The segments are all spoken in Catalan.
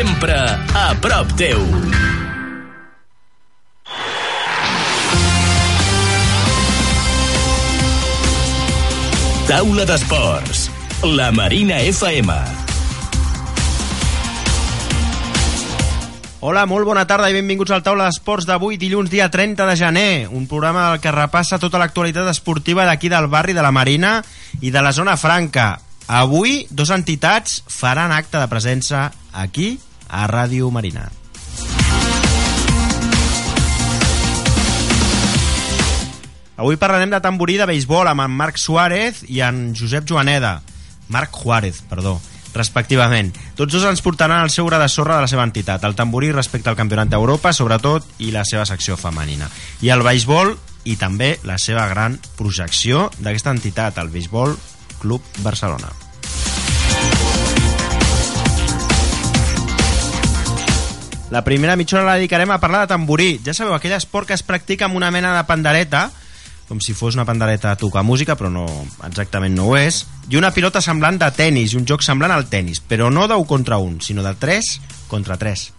Sempre a prop teu. Taula d'Esports. La Marina FM. Hola, molt bona tarda i benvinguts al Taula d'Esports d'avui, dilluns dia 30 de gener. Un programa del que repassa tota l'actualitat esportiva d'aquí del barri de la Marina i de la zona franca. Avui, dos entitats faran acte de presència aquí, a Ràdio Marina. Avui parlarem de tamborí de béisbol amb en Marc Suárez i en Josep Joaneda. Marc Juárez, perdó, respectivament. Tots dos ens portaran el seu gra de sorra de la seva entitat, el tamborí respecte al Campionat d'Europa, sobretot, i la seva secció femenina. I el béisbol i també la seva gran projecció d'aquesta entitat, el Béisbol Club Barcelona. La primera mitja hora la dedicarem a parlar de tamborí. Ja sabeu, aquell esport que es practica amb una mena de pandereta, com si fos una pandereta a tocar música, però no, exactament no ho és, i una pilota semblant de tennis, un joc semblant al tennis, però no d'un contra un, sinó de 3 contra 3.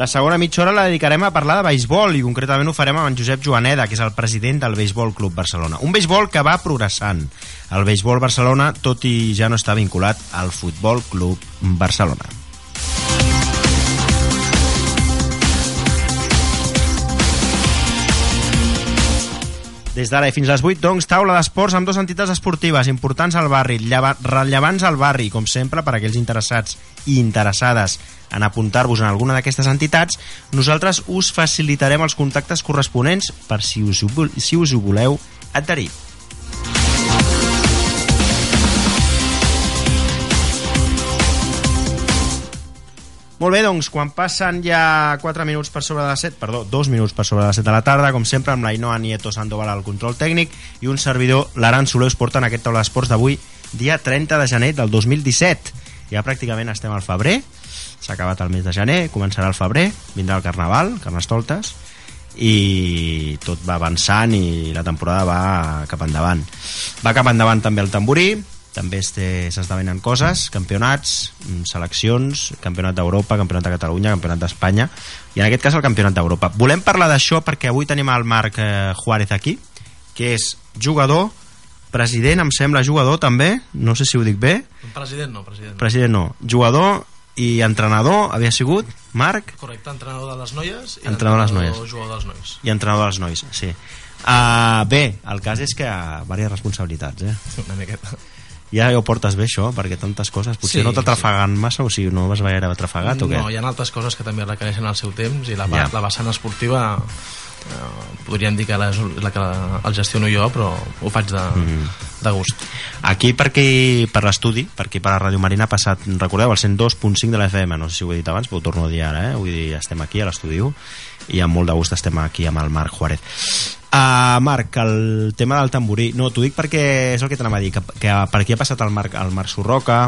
La segona mitja hora la dedicarem a parlar de béisbol i concretament ho farem amb en Josep Joaneda, que és el president del Béisbol Club Barcelona. Un béisbol que va progressant. El béisbol Barcelona, tot i ja no està vinculat al Futbol Club Barcelona. Des d'ara i fins les 8, doncs, taula d'esports amb dues entitats esportives importants al barri, lleva- rellevants al barri, com sempre, per a aquells interessats i interessades en apuntar-vos en alguna d'aquestes entitats, nosaltres us facilitarem els contactes corresponents per si us, si us ho voleu adherir. Molt bé, doncs, quan passen ja 4 minuts per sobre de les 7, perdó, 2 minuts per sobre de les 7 de la tarda, com sempre, amb l'Ainoa Nieto Sandoval al control tècnic i un servidor, l'Aran Soler, us porten aquest taula d'esports d'avui, dia 30 de gener del 2017. Ja pràcticament estem al febrer, s'ha acabat el mes de gener, començarà el febrer, vindrà el Carnaval, Carnestoltes, i tot va avançant i la temporada va cap endavant. Va cap endavant també el tamborí, també s'esdevenen coses, campionats, mm, seleccions, campionat d'Europa, campionat de Catalunya, campionat d'Espanya, i en aquest cas el campionat d'Europa. Volem parlar d'això perquè avui tenim el Marc eh, Juárez aquí, que és jugador, president, em sembla, jugador també, no sé si ho dic bé, President no, president. president no, jugador i entrenador havia sigut, Marc, Correcte, entrenador de les noies i Entrenador de les noies. jugador dels nois. i entrenador dels nois, sí. Uh, bé, el cas és que hi ha diverses responsabilitats, eh? Una miqueta. Ja ho portes bé, això, perquè tantes coses... Potser Sí, no t'atrafegant massa, o sigui, no vas gaire atrafegat o què? No, hi ha altres coses que també requereixen el seu temps i la, Ja. ja. la vessant esportiva eh, podríem dir que la, la que el gestiono jo però ho faig de, Mhm. de gust Aquí, per, per l'estudi, per aquí per la Ràdio Marina ha passat, recordeu, el 102.5 de la FM, no sé si ho he dit abans, però ho torno a dir ara, eh? Vull dir, estem aquí a l'estudi 1 i amb molt de gust estem aquí amb el Marc Juárez. Uh, Marc, el tema del tamborí, no, t'ho dic perquè és el que t'anava a dir, que, que per aquí ha passat el Marc, el Marc Sorroca,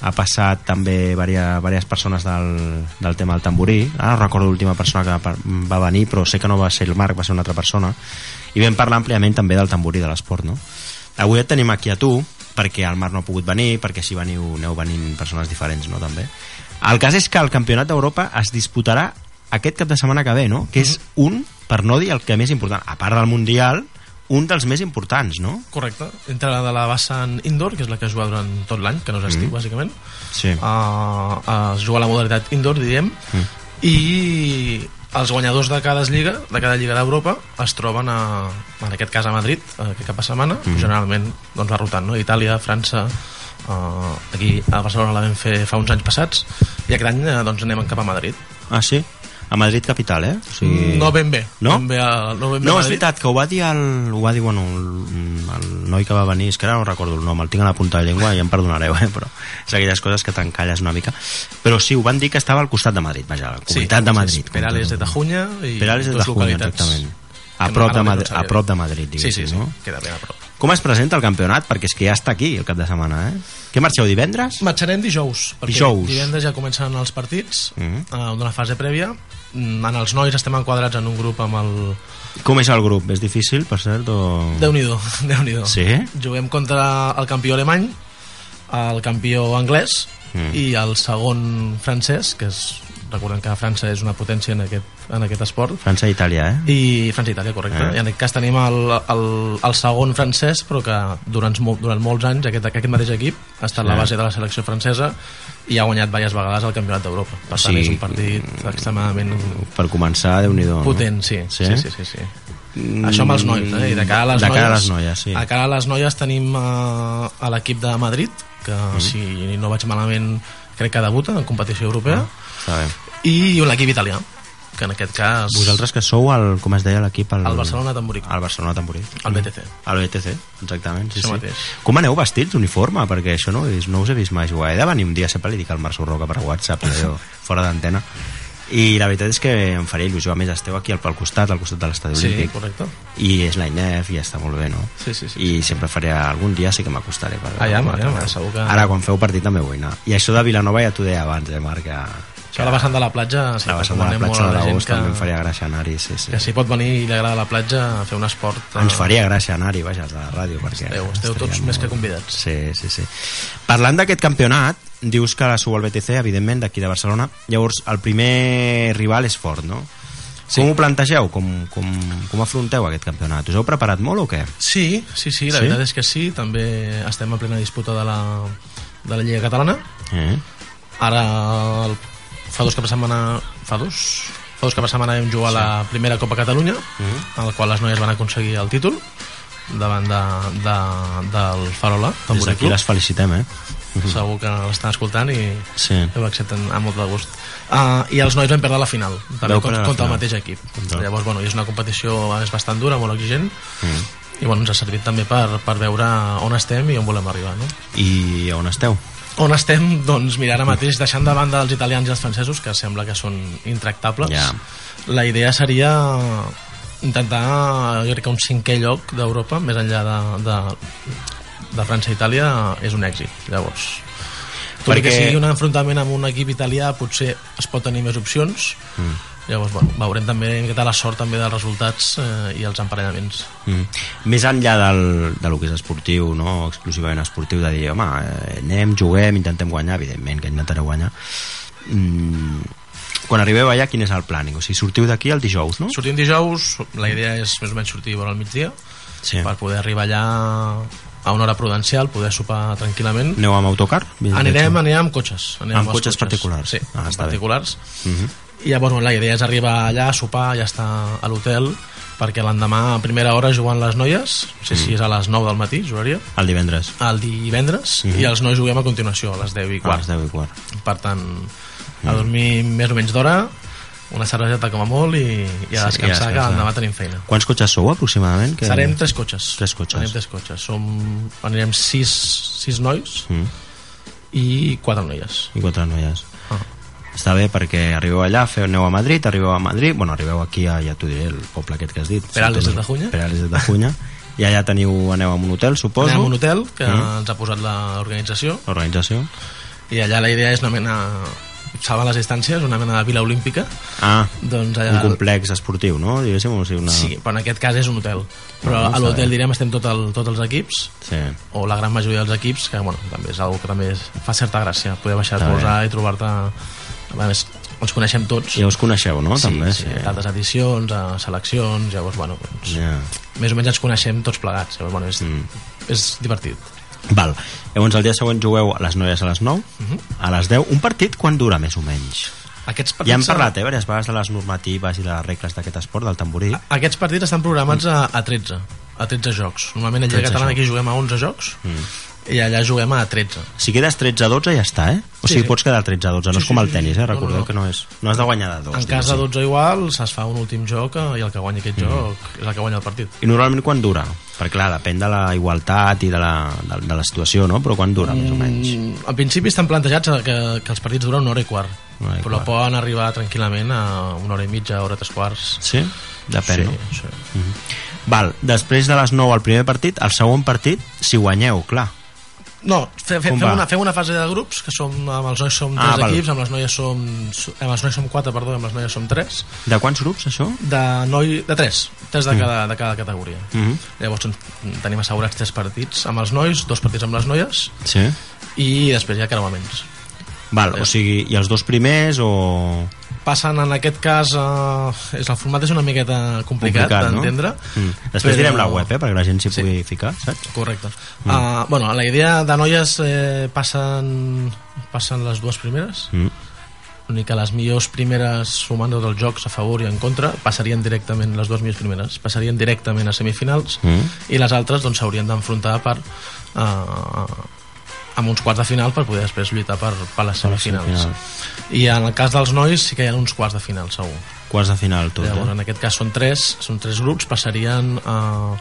ha passat també diverses, persones del, del tema del tamborí ara no recordo l'última persona que va- va venir però sé que no va ser el Marc, va ser una altra persona i vam parlar àmpliament també del tamborí de l'esport no? avui et tenim aquí a tu perquè el Marc no ha pogut venir perquè si veniu aneu venint persones diferents no, també el cas és que el campionat d'Europa es disputarà aquest cap de setmana que ve no? que és un, per no dir el que més important a part del Mundial un dels més importants, no? correcte, entre la de la vessant indoor que és la que es juga durant tot l'any, que no és estiu Mhm. bàsicament Sí. uh, es juga a la modalitat indoor diríem Mm. i els guanyadors de cada lliga de cada lliga d'Europa es troben a, en aquest cas a Madrid aquest cap de setmana, Mm. generalment doncs va rotant, no? Itàlia, França uh, aquí a Barcelona la vam fer fa uns anys passats i aquest any eh, doncs anem cap a Madrid Ah, sí? A Madrid capital, eh? O sigui... no ben bé No? ben bé a, no, ben bé No, és veritat, que ho va dir el, ho va dir, bueno, el, el noi que va venir, és que ara no recordo el nom, el tinc a la punta de llengua i em perdonareu, eh, però és aquelles coses que t'encalles una mica. Però sí, ho van dir que estava al costat de Madrid, vaja, a la comunitat de Madrid. sí, Perales de Tajuña i Perales de localitats exactament. A prop, de Madrid, a prop de. Madrid, sí, sí, diguéssim, sí, no? queda ben a prop Com es presenta el campionat? Perquè és que ja està aquí el cap de setmana, eh? Què marxeu divendres? Marxarem dijous, perquè Dijous. divendres ja comencen els partits Mhm. uh, d'una fase prèvia. Mm, En els nois estem enquadrats en un grup amb el... Com és el grup? És difícil, per cert? O... Déu-n'hi-do, déu nhi déu Sí? Juguem contra el campió alemany, el campió anglès Mm. i el segon francès, que és, recordem que França és una potència en aquest, en aquest esport, França i Itàlia, eh? i França i Itàlia, correcte. Eh. I en aquest cas tenim el, el, el segon francès, però que durant, durant molts anys aquest, aquest mateix equip ha estat Sí. la base de la selecció francesa i ha guanyat diverses vegades el Campionat d'Europa. Per tant, Sí. és un partit extremadament Per començar, déu nhi potent, sí. Sí? Sí, sí, sí, sí. Això amb els nois, eh? I de cara a les de noies, cara a les noies, sí. a cara a les noies tenim uh, a l'equip de Madrid, que Mm. si no vaig malament crec que debuta en competició europea, bé. i l'equip italià, que en aquest cas... Vosaltres que sou el, com es deia l'equip? El, El Barcelona Tamboric. El Barcelona Tamborí. El BTC. El BTC, exactament. Sí, sí. mateix. Com aneu vestits d'uniforme? Perquè això no, no us he vist mai jugar. He de venir un dia, sempre li dic al Marc Sorroca per WhatsApp, allò, fora d'antena. I la veritat és que em faria il·lusió. A més, esteu aquí al, al costat, al costat de l'estadi Sí, olímpic. correcte. I és la INEF i està molt bé, no? Sí, sí, sí. I sempre faria... Algun dia sí que m'acostaré. per com aviam, acaba. segur que- Ara, quan feu partit també vull anar. I això de Vilanova ja t'ho deia abans, eh, Marc? Que, Això a la vessant de la platja, sí, la vessant de la platja molt de a la l'agost també em que, faria gràcia anar-hi, sí, sí. que si pot venir i li agrada la platja a fer un esport... eh, Ens faria gràcia anar-hi, vaja, a la ràdio, perquè... Esteu, esteu tots estaria més que molt- convidats. Sí, sí, sí. Parlant d'aquest campionat, dius que sou al BTC, evidentment, d'aquí de Barcelona. Llavors, el primer rival és fort, no? Sí. Com ho plantegeu? Com, com, com afronteu aquest campionat? Us heu preparat molt o què? Sí, sí, sí, la Sí? veritat és que sí. També estem en plena disputa de la, de la Lliga Catalana. Eh? Ara, el, fa dos caps de setmana... Fa dos? Fa dos caps de setmana vam jugar a la primera Copa Catalunya, en la qual les noies van aconseguir el títol davant de, de, del Farola, Des Tambori d'aquí les felicitem, eh? Segur que l'estan escoltant i Sí. ho accepten amb molt de gust. Uh, I els nois van perdre la final, també Vau contra, contra el mateix equip. Contra. Llavors, bueno, és una competició a més bastant dura, molt exigent, Mm. i bueno, ens ha servit també per, per veure on estem i on volem arribar. No? I on esteu? On estem? Doncs mira, ara mateix deixant de banda els italians i els francesos, que sembla que són intractables, Ja. la idea seria intentar, jo crec que un cinquè lloc d'Europa, més enllà de, de, de França i Itàlia, és un èxit. Llavors, tot Perquè... Perquè- que sigui un enfrontament amb un equip italià potser es pot tenir més opcions mm. Llavors bueno, veurem també què tal la sort també dels resultats eh, i els emparellaments Mm. Més enllà del, de lo que és esportiu, no exclusivament esportiu, de dir, home, eh, anem, juguem, intentem guanyar, evidentment que intentareu guanyar. Mm. Quan arribeu allà, quin és el planning? O sigui, sortiu d'aquí el dijous, no? sortim dijous, la idea és més o menys sortir vora al migdia Sí. per poder arribar allà a una hora prudencial, poder sopar tranquil·lament Aneu amb autocar? anirem, anirem amb cotxes anirem Amb els cotxes particulars. sí, Ah, amb està bé. particulars Uh -huh. I llavors bueno, la idea és arribar allà a sopar, ja estar a l'hotel perquè l'endemà a primera hora juguen les noies no sé Mm. si és a les 9 del matí jugaria El divendres. el divendres Mhm. i els nois juguem a continuació a les 10 i A quart les 10 i quart. per tant a dormir més o menys d'hora una cerveseta com a molt i, i a Sí, descansar, i a descansar. que l'endemà tenim feina Quants cotxes sou aproximadament? Que... serem tres cotxes Tres cotxes. Serem tres cotxes Som, anirem sis, sis nois Mm. i quatre noies I quatre noies. ah. Està bé perquè arribeu allà, feu, aneu a Madrid, arribeu a Madrid, bueno, arribeu aquí a, ja t'ho diré, el poble aquest que has dit. Perales de Tajuña. Perales de Tajuña. I allà teniu, aneu a un hotel, suposo. anem a un hotel que Mm. ens ha posat l'organització L'organització. i allà la idea és una mena saben les distàncies, una mena de vila olímpica Ah, doncs un allà complex esportiu, no? Diguéssim, o sigui, una... sí, però en aquest cas és un hotel però Ah, a està l'hotel direm estem tot el, tots els equips Sí. o la gran majoria dels equips que bueno, també és una que també fa certa gràcia poder baixar a esmorzar i trobar-te a més ens coneixem tots Ja us coneixeu, no? sí, També, sí, d'altres edicions, a seleccions llavors bueno, doncs, Ja. més o menys ens coneixem tots plegats llavors, bueno, és, Mm. és divertit Val. Llavors el dia següent jugueu a les noies a les 9, Mhm. a les 10. Un partit quan dura, més o menys? aquests partits, Ja hem parlat, eh, diverses vegades de les normatives i de les regles d'aquest esport, del tamborí. aquests partits estan programats a, a 13 a 13 jocs normalment a Lliga 13 Catalana aquí juguem a 11 jocs Mm. I allà juguem a 13 Si quedes 13 a 12 ja està, eh? O Sí, sigui, sí. pots quedar 13 a 12, no Sí, és com sí, el tennis, eh? Recordeu no, no. que no és... No has de guanyar de dos. en cas de diguéssim. 12 igual es fa un últim joc eh, i el que guanya aquest joc és el que guanya el partit I normalment quan dura? Perquè clar, depèn de la igualtat i de la, de, de la situació, no? Però quan dura, més o menys? Mm, al principi estan plantejats a que, que els partits duren una hora i quart Una hora i però quart. poden arribar tranquil·lament a una hora i mitja, hora i tres quarts Sí? Depèn, sí, no? sí. Val, després de les 9 al primer partit, el segon partit, si guanyeu, clar. No, fe, fe, fem, va? una, fem una fase de grups, que som, amb els nois som Ah, tres val. equips, amb les noies som, amb els nois som quatre, perdó, amb les noies som tres, De quants grups, això? de, noi, de tres, tres de, cada, de cada categoria. Mm -hmm. Llavors tenim assegurats tres partits amb els nois, dos partits amb les noies, Sí. i després hi ha creuaments. Val, o sigui, i els dos primers o... Passen en aquest cas, eh, és, el format és una miqueta complicat, Complicat, no? d'entendre. Mm. Després però- direm la web, eh, perquè la gent s'hi Sí. pugui ficar, saps? Correcte. Mm. Uh, bueno, la idea de noies eh, passen, passen les dues primeres, Mm. l'únic que les millors primeres sumant tots els jocs a favor i en contra passarien directament, les dues millors primeres passarien directament a semifinals Mm. i les altres doncs s'haurien d'enfrontar per eh, amb uns quarts de final per poder després lluitar per, per les semifinals. semifinals. I en el cas dels nois sí que hi ha uns quarts de final segur. Quarts de final, tot, Llavors, eh? en aquest cas són tres, són tres grups, passarien eh,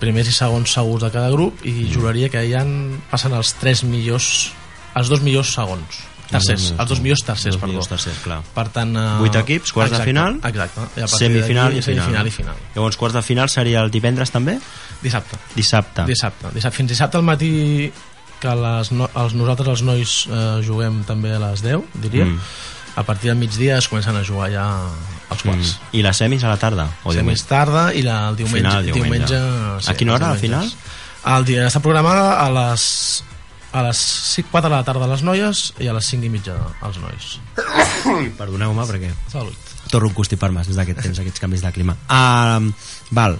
primers i segons segurs de cada grup i Mm. juraria que hi han, passen els tres millors, els dos millors segons, tercers, els dos millors tercers, Dos millors tercers, clar. Per tant... eh, Vuit equips, quarts de exacte, final, Exacte. I a Semifinal i final. semifinal i final. Llavors, quarts de final seria el divendres també? Dissabte. Dissabte. Dissabte. dissabte. Fins dissabte al matí que les no, els, nosaltres els nois eh, juguem també a les 10, diria. Mm. A partir del migdia es comencen a jugar ja els quarts. Mm. I les semis a la tarda? O O diumenge? tarda i la, el diumenge. Final, diumenge. diumenge A quina hora, al final? El dia està programada a les a les 5, 4 de la tarda a les noies i a les 5 i mitja als nois. Perdoneu-me perquè Salut. torno a constipar-me des d'aquest temps, aquests canvis de clima. Uh, val,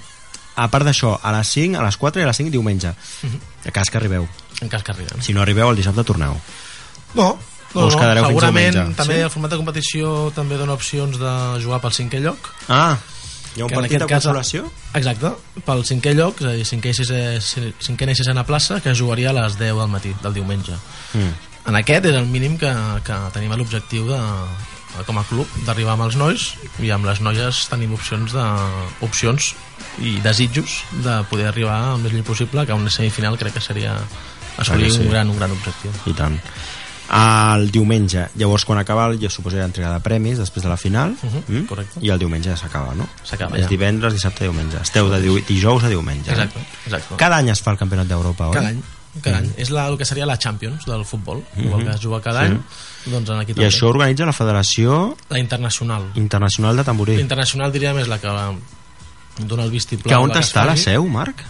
a part d'això, a les 5, a les 4 i a les 5 diumenge. Mhm. A cas que arribeu. En cas que arribem. Si no arribeu, el dissabte torneu. No, no, us no, quedareu fins segurament diumenge? també Sí? el format de competició també dona opcions de jugar pel cinquè lloc. Ah, hi ha un en partit de cas- consolació? Exacte, pel cinquè lloc, és a dir, cinquè sisè, cinquena i sisena plaça, que jugaria a les 10 del matí, del diumenge. Mm. En aquest és el mínim que, que tenim l'objectiu de com a club d'arribar amb els nois i amb les noies tenim opcions de opcions i desitjos de poder arribar el més lluny possible que a una semifinal crec que seria assolir que sí. un, gran, un gran objectiu I tant. El diumenge, llavors quan acaba jo suposo que entrega de premis després de la final Mhm, correcte. i el diumenge ja s'acaba, no? S'acaba, És ja. divendres, dissabte, diumenge esteu de dijous a diumenge exacte, exacte. cada any es fa el campionat d'Europa, oi? cada any cada any. És la, el que seria la Champions del futbol, igual que es juga cada Sí. any, doncs en aquí i també. això organitza la Federació La internacional. Internacional de Tamborí internacional diríem és la que dona el vistiplau. que on que es està la seu, Marc?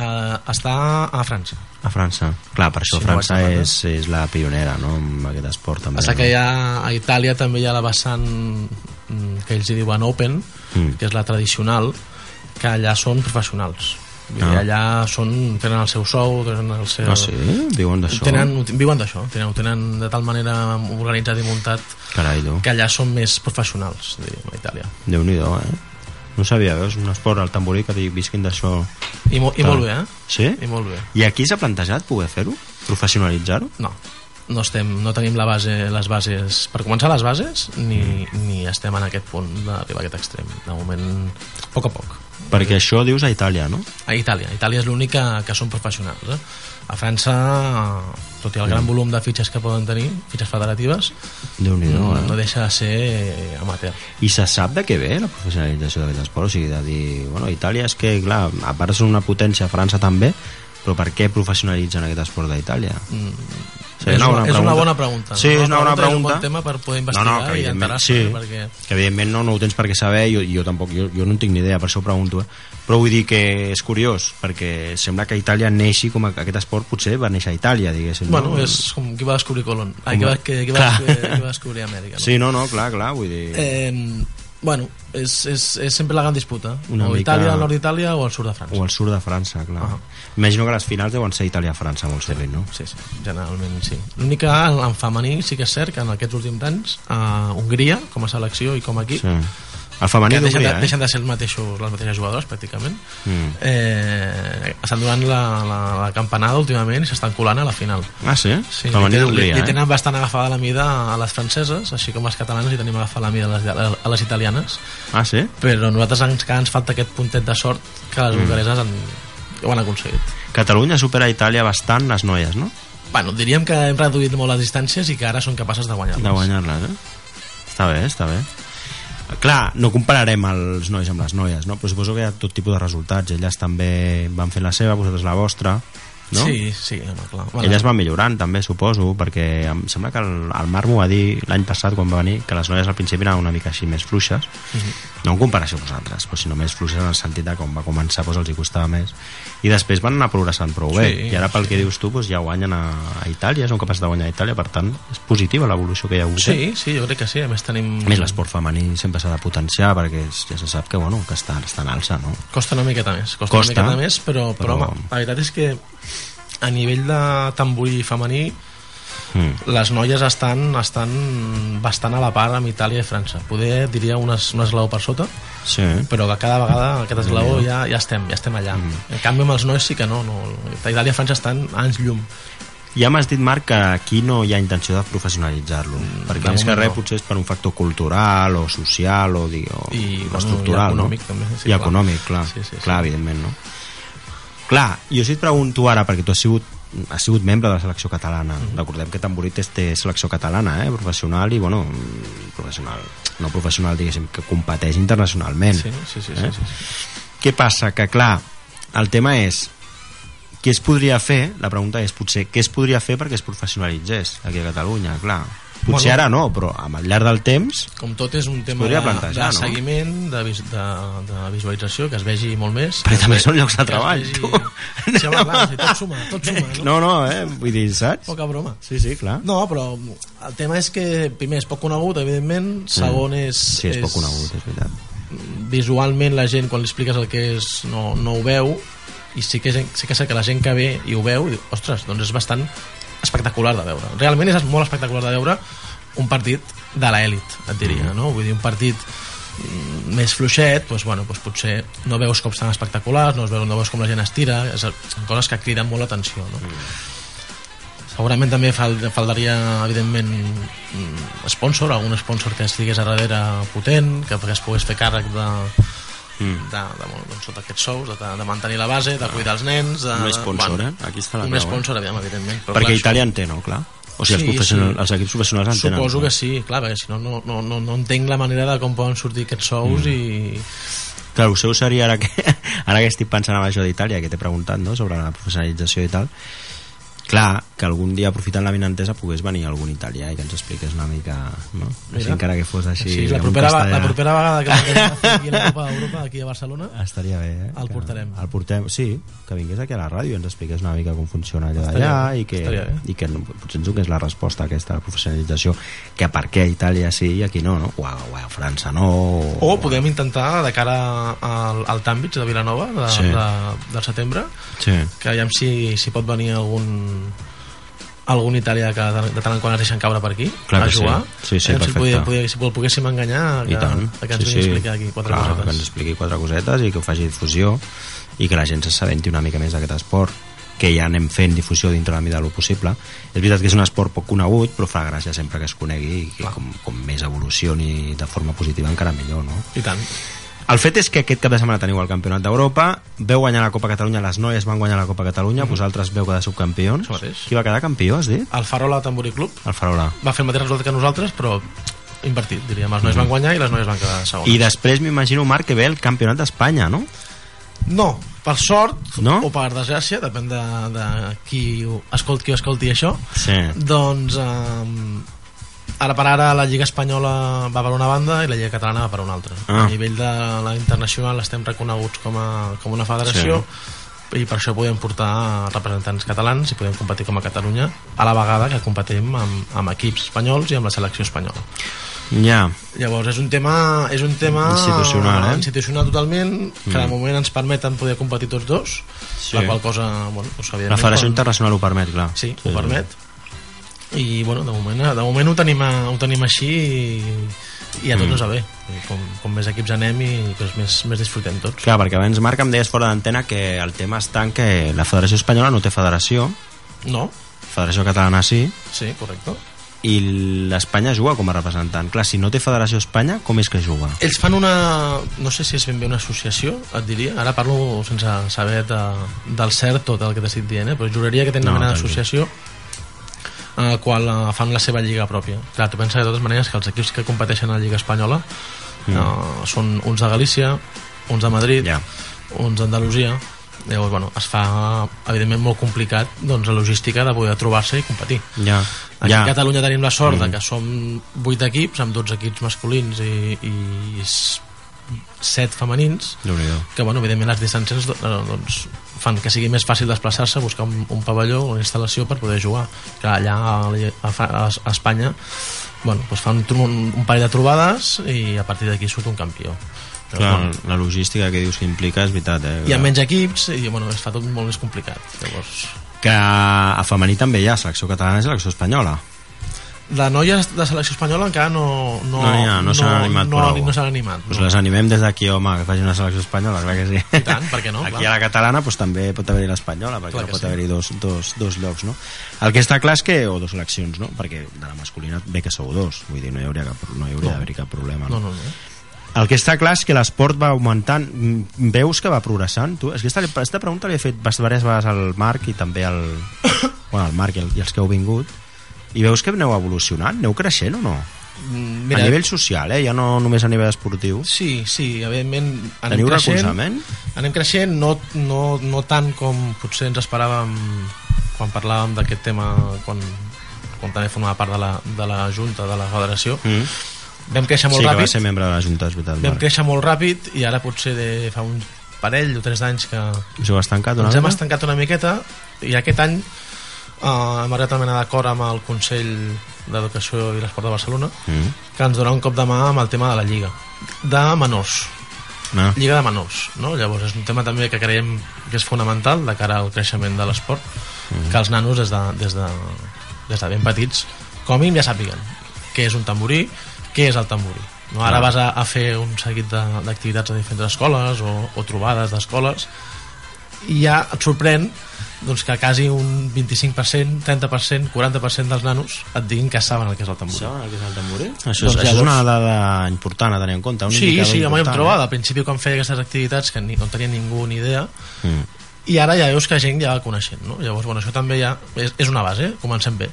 Eh, està a França. A França. Clar, per això no França errat, és, és la pionera, no?, amb aquest esport també. Passa no? que hi ha, a Itàlia també hi ha la vessant mm, que ells hi diuen Open, Mm. que és la tradicional, que allà són professionals. Ah. allà són, tenen el seu sou, tenen el seu... Ah, sí? Diuen d'això? Tenen, viuen d'això, tenen, ho tenen de tal manera organitzat i muntat Carai, tu. que allà són més professionals, diríem, a Itàlia. Déu-n'hi-do, eh? No sabia, veus? Un esport al tamborí que visquin d'això. I, mo, i Clar. molt bé, eh? Sí? I molt bé. I aquí s'ha plantejat poder fer-ho? Professionalitzar-ho? No, no, estem, no tenim la base, les bases per començar les bases ni, ni estem en aquest punt d'arribar a aquest extrem de moment, a poc a poc Perquè això dius a Itàlia, no? a Itàlia, Itàlia és l'única que són professionals eh? a França tot i el gran volum de fitxes que poden tenir fitxes federatives Déu-n'hi-do, no, eh? no deixa de ser amateur I se sap de què ve la professionalització d'aquest esport? O sigui, de dir, bueno, Itàlia és que, clar, a part són una potència, França també, però per què professionalitzen aquest esport d'Itàlia? Sí, és, una, és una bona pregunta Sí, és una bona És un pregunta. bon tema per poder No, investigar no, que i enterar-se sí, eh, perquè que evidentment no, no ho tens per què saber, jo, jo tampoc, jo, jo no en tinc ni idea, per això ho pregunto, eh? però vull dir que és curiós, perquè sembla que Itàlia neixi com a, aquest esport potser va néixer a Itàlia, diguéssim. bueno, no? és com qui va descobrir Colón Ai, qui, va, qui, qui, va, qui va descobrir Amèrica no? Sí, no, no, clar, clar, vull dir... Eh, bueno, és, és, és sempre la gran disputa. Una o mica- Itàlia, al nord d'Itàlia o al sud de França. O al sud de França, clar. Ah. Imagino que les finals deuen ser Itàlia-França, molt sovint, no? Sí, sí, generalment sí. L'únic que en, en femení sí que és cert que en aquests últims anys a Hongria, com a selecció i com a equip, Sí. El femení que deixen de, eh? deixen de ser els mateixos, les mateixes jugadores pràcticament Mm. eh, estan donant la, la, la campanada últimament i s'estan colant a la final Ah, sí? sí, femení li, li eh? tenen bastant agafada la mida a les franceses així com els catalans li tenim agafada la mida a les, a les italianes Ah, sí? però nosaltres ens, encara ens falta aquest puntet de sort que les hongareses han, ho han aconseguit Catalunya supera a Itàlia bastant les noies, no? bueno, diríem que hem reduït molt les distàncies i que ara són capaces de guanyar-les De guanyar-les, eh? Està bé, està bé. Clar, no compararem els nois amb les noies, no? però suposo que hi ha tot tipus de resultats. Elles també van fer la seva, vosaltres la vostra, no? Sí, sí, home, clar. Elles van millorant també, suposo, perquè em sembla que el, el Marc m'ho va dir l'any passat quan va venir, que les noies al principi eren una mica així més fluixes, Mhm. no en comparació amb vosaltres, però sinó més fluixes en el sentit de com va començar doncs, els hi costava més. I després van anar progressant prou bé. Sí, I ara pel sí. que dius tu doncs, ja guanyen a, a Itàlia, són capaços de guanyar a Itàlia, per tant, és positiva l'evolució que hi ha hagut. eh? Sí, sí, jo crec que sí. A més tenim... A més, l'esport femení sempre s'ha de potenciar perquè ja se sap que, bueno, que està, està en alça, no? Costa una miqueta més, costa, Costa, una miqueta més, però, però, però- home, la veritat és que a nivell de tamborí femení Mm. les noies estan, estan bastant a la part amb Itàlia i França. Poder, diria, un, es, un esglaó per sota, Sí. però que cada vegada aquest esglaó ja, ja estem, ja estem allà. Mm. En canvi, amb els nois sí que no. no. Itàlia i França estan anys llum. Ja m'has dit, Marc, que aquí no hi ha intenció de professionalitzar-lo, perquè de més que res no. potser és per un factor cultural o social o, digue, o, I, o bueno, estructural, i econòmic, no? també, sí, I clar. econòmic, clar, Sí, sí, sí. clar, evidentment, no? Clar, jo si et pregunto ara, perquè tu has sigut has sigut membre de la selecció catalana Mhm. recordem que Tamborites té selecció catalana eh, professional i bueno professional, no professional diguéssim que competeix internacionalment Sí, sí, sí. sí, Eh? sí, sí. què passa? Que clar, el tema és què es podria fer, la pregunta és potser què es podria fer perquè es professionalitzés aquí a Catalunya, clar potser Bueno. ara no, però al llarg del temps Com tot és un tema de, de no? seguiment, de, vis, de, de visualització, que es vegi molt més. Perquè també ve- són llocs de treball, vegi- tu. Sí, home, clar, tot suma, tot suma, no? no, no, eh? vull dir, saps? Poca broma. sí, sí, clar No, però el tema és que primer és poc conegut, evidentment, segon és... sí, és poc conegut, és veritat Visualment la gent, quan li expliques el que és, no, no ho veu, i sí que, sí que sé que la gent que ve i ho veu, i diu, ostres, doncs és bastant espectacular de veure. Realment és molt espectacular de veure un partit de l'èlit, et diria, no? Vull dir, un partit mm, més fluixet, doncs, bueno, doncs potser no veus cops tan espectaculars, no veus, no veus com la gent estira, és, són coses que criden molt l'atenció, no? Segurament també fal, faltaria, evidentment, mm, sponsor, algun sponsor que estigués a darrere potent, que es pogués fer càrrec de, mm. de, de, doncs, de aquests sous, de, de mantenir la base, de cuidar els nens... De, un sponsor, bueno, eh? aquí està la Un clau, sponsor, aviam, evidentment. Però, perquè clar, Itàlia en té, no? Clar. O sigui, els, Sí, professionals, sí. els equips professionals en tenen. Suposo no? que sí, clar, perquè si no, no, no, no, no entenc la manera de com poden sortir aquests sous mm. i... Clar, el seu seria ara que, ara que estic pensant en això d'Itàlia, que t'he preguntat no? sobre la professionalització i tal, clar, que algun dia aprofitant la vinentesa pogués venir algun italià i que ens expliqués una mica, no? Així Mira. encara que fos així... Sí, la propera, castellà. la propera vegada que aquí a la Copa d'Europa, aquí a Barcelona, Estaria bé, eh? El Que portarem. El portem, sí, que vingués aquí a la ràdio i ens expliqués una mica com funciona allò d'allà i que, i que no, potser ens donés la resposta aquesta, la professionalització, que per què a Itàlia sí i aquí no, no? O a, o a França no... o podem intentar de cara al, al Tàmbits de Vilanova de, Sí. de, del setembre Sí. que aviam si, si pot venir algun algun italià que de, de tant en quant es deixen caure per aquí Clar a que sí. jugar Sí, sí, Aviam si, perfecte. podia, podia, si el poguéssim enganyar que, I tant. que ens vingui a explicar aquí quatre Clar, cosetes que ens expliqui quatre cosetes i que ho faci difusió i que la gent s'assabenti una mica més d'aquest esport que ja anem fent difusió dintre la mida del possible. És veritat que és un esport poc conegut, però fa gràcia sempre que es conegui i que com, com més evolucioni de forma positiva encara millor, no? i tant El fet és que aquest cap de setmana teniu el Campionat d'Europa, veu guanyar la Copa Catalunya, les noies van guanyar la Copa Catalunya, vosaltres veu quedar subcampions. Mateix. Qui va quedar campió, has dit? el Farola Tamborí Club El Farola. va fer el mateix resultat que nosaltres però invertit, diríem, els nois van guanyar i les noies van quedar segones I després m'imagino, Marc, que ve el Campionat d'Espanya, no? no, per sort No? o per desgràcia, depèn de, de qui ho escolti, qui ho escolti això Sí. doncs um, ara per ara la Lliga Espanyola va per una banda i la Lliga Catalana va per una altra Ah. a nivell de la internacional estem reconeguts com a, com una federació i per això podem portar representants catalans i podem competir com a Catalunya a la vegada que competim amb, amb equips espanyols i amb la selecció espanyola Ja. Llavors és un tema, és un tema Institucional, eh? institucional totalment que de moment ens permeten poder competir tots dos Sí. la qual cosa bueno, doncs, La Federació quan- Internacional ho permet, clar. sí, ho permet i bueno, de moment, de moment ho, tenim, a- ho tenim així i, i a tots Mm. ens va bé com, com més equips anem i doncs, més, més disfrutem tots Clar, perquè abans, Marc, em deies fora d'antena que el tema està en que la Federació Espanyola no té federació, no? Federació Catalana sí, sí, correcte i l'Espanya juga com a representant. Clar, si no té Federació Espanya, com és que juga? ells fan una, no sé si és ben bé una associació et diria, ara parlo sense saber de, del cert tot el que t'estic dient eh? però juraria que tenen No, una d'associació en el qual eh, fan la seva lliga pròpia. Clar, tu pensa de totes maneres que els equips que competeixen a la lliga espanyola mm. uh, són uns de Galícia, uns de Madrid, Ja. uns d'Andalusia, llavors, bueno, es fa evidentment molt complicat doncs, la logística de poder trobar-se i competir. Ja, Aquí ja. a Catalunya tenim la sort mm. que som 8 equips, amb 12 equips masculins i, i 7 femenins, que bueno, evidentment les distàncies eh, doncs, fan que sigui més fàcil desplaçar-se, buscar un, un pavelló o una instal·lació per poder jugar. Que allà a, a, a, Espanya bueno, doncs fan un, un parell de trobades i a partir d'aquí surt un campió. Clar, bueno, la logística que dius que implica és veritat, eh? hi ha menys equips i bueno, es fa tot molt més complicat. Llavors, Que a femení també hi ha selecció catalana i selecció espanyola. De noies de selecció espanyola encara no, no, No n'hi ha, no s'han animat no, prou. no s'han animat. Pues no. les animem des d'aquí, home, que facin una selecció espanyola, clar que sí. I tant, per què no? Aquí Clar. a la catalana pues, també pot haver-hi l'espanyola, perquè Clar no pot sí. haver-hi dos, dos, dos llocs, no? El que està clar és que, o dos seleccions, no? Perquè de la masculina bé que sou dos, vull dir, no hi hauria, cap, no hi hauria No. d'haver-hi cap problema. No, no, no. El que està clar és que l'esport va augmentant Mm, veus que va progressant tu? És que aquesta, aquesta pregunta l'he fet diverses vegades al Marc i també al, bueno, al Marc i, el, i els que heu vingut i veus que aneu evolucionant? Aneu creixent o no? Mm, Mira, a nivell social, eh? ja no només a nivell esportiu Sí, sí, evidentment anem teniu creixent, recolzament? anem creixent no, no, no tant com potser ens esperàvem quan parlàvem d'aquest tema quan, quan també formava part de la, de la Junta, de la Federació Mm. vam créixer molt sí, ràpid ser membre de la Junta, és veritat vam Marc. créixer molt ràpid i ara potser de fa un parell o tres d'anys que Us heu estancat una ens hem estancat una miqueta i aquest any uh, hem arribat mena d'acord amb el Consell d'Educació i l'Esport de Barcelona Mm. que ens donarà un cop de mà amb el tema de la Lliga de menors Ah. Lliga de menors no? llavors és un tema també que creiem que és fonamental de cara al creixement de l'esport que els nanos des de, des, de, des de ben petits com a mínim ja sàpiguen què és un tamborí què és el tamborí no? ara vas a, a fer un seguit d'activitats a diferents escoles o, o trobades d'escoles i ja et sorprèn doncs, que quasi un 25%, 30%, 40% dels nanos et diguin que saben el que és el tamborí. Saben el que és el tamborí? Això, és, Doncs això és una dada important a tenir en compte. Un Sí, sí, home, ho hem important, trobat. Al principi quan feia aquestes activitats que ni, no tenia ningú ni idea Eh? Mm. i ara ja veus que gent ja va coneixent no? llavors bueno, això també ja és, és una base comencem bé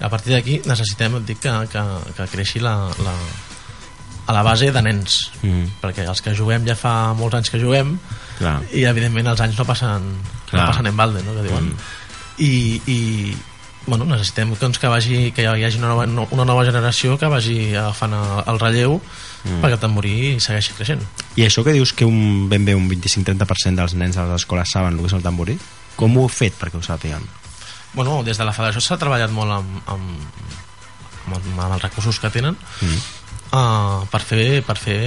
a partir d'aquí necessitem et dic que, que, que creixi la, la, a la base de nens Mm. perquè els que juguem ja fa molts anys que juguem Clar. i evidentment els anys no passen Clar. no passen en balde no? que diuen Mm. i, i bueno, necessitem doncs, que, vagi, que hi hagi una nova, no- una nova generació que vagi agafant el, el relleu Mm. perquè el tamborí segueixi creixent I això que dius que un, ben bé un 25-30% dels nens a les escoles saben el que és el tamborí, com ho heu fet perquè ho sàpiguen? bueno, des de la federació s'ha treballat molt amb, amb, amb, amb els recursos que tenen Mm. Uh, per fer per fer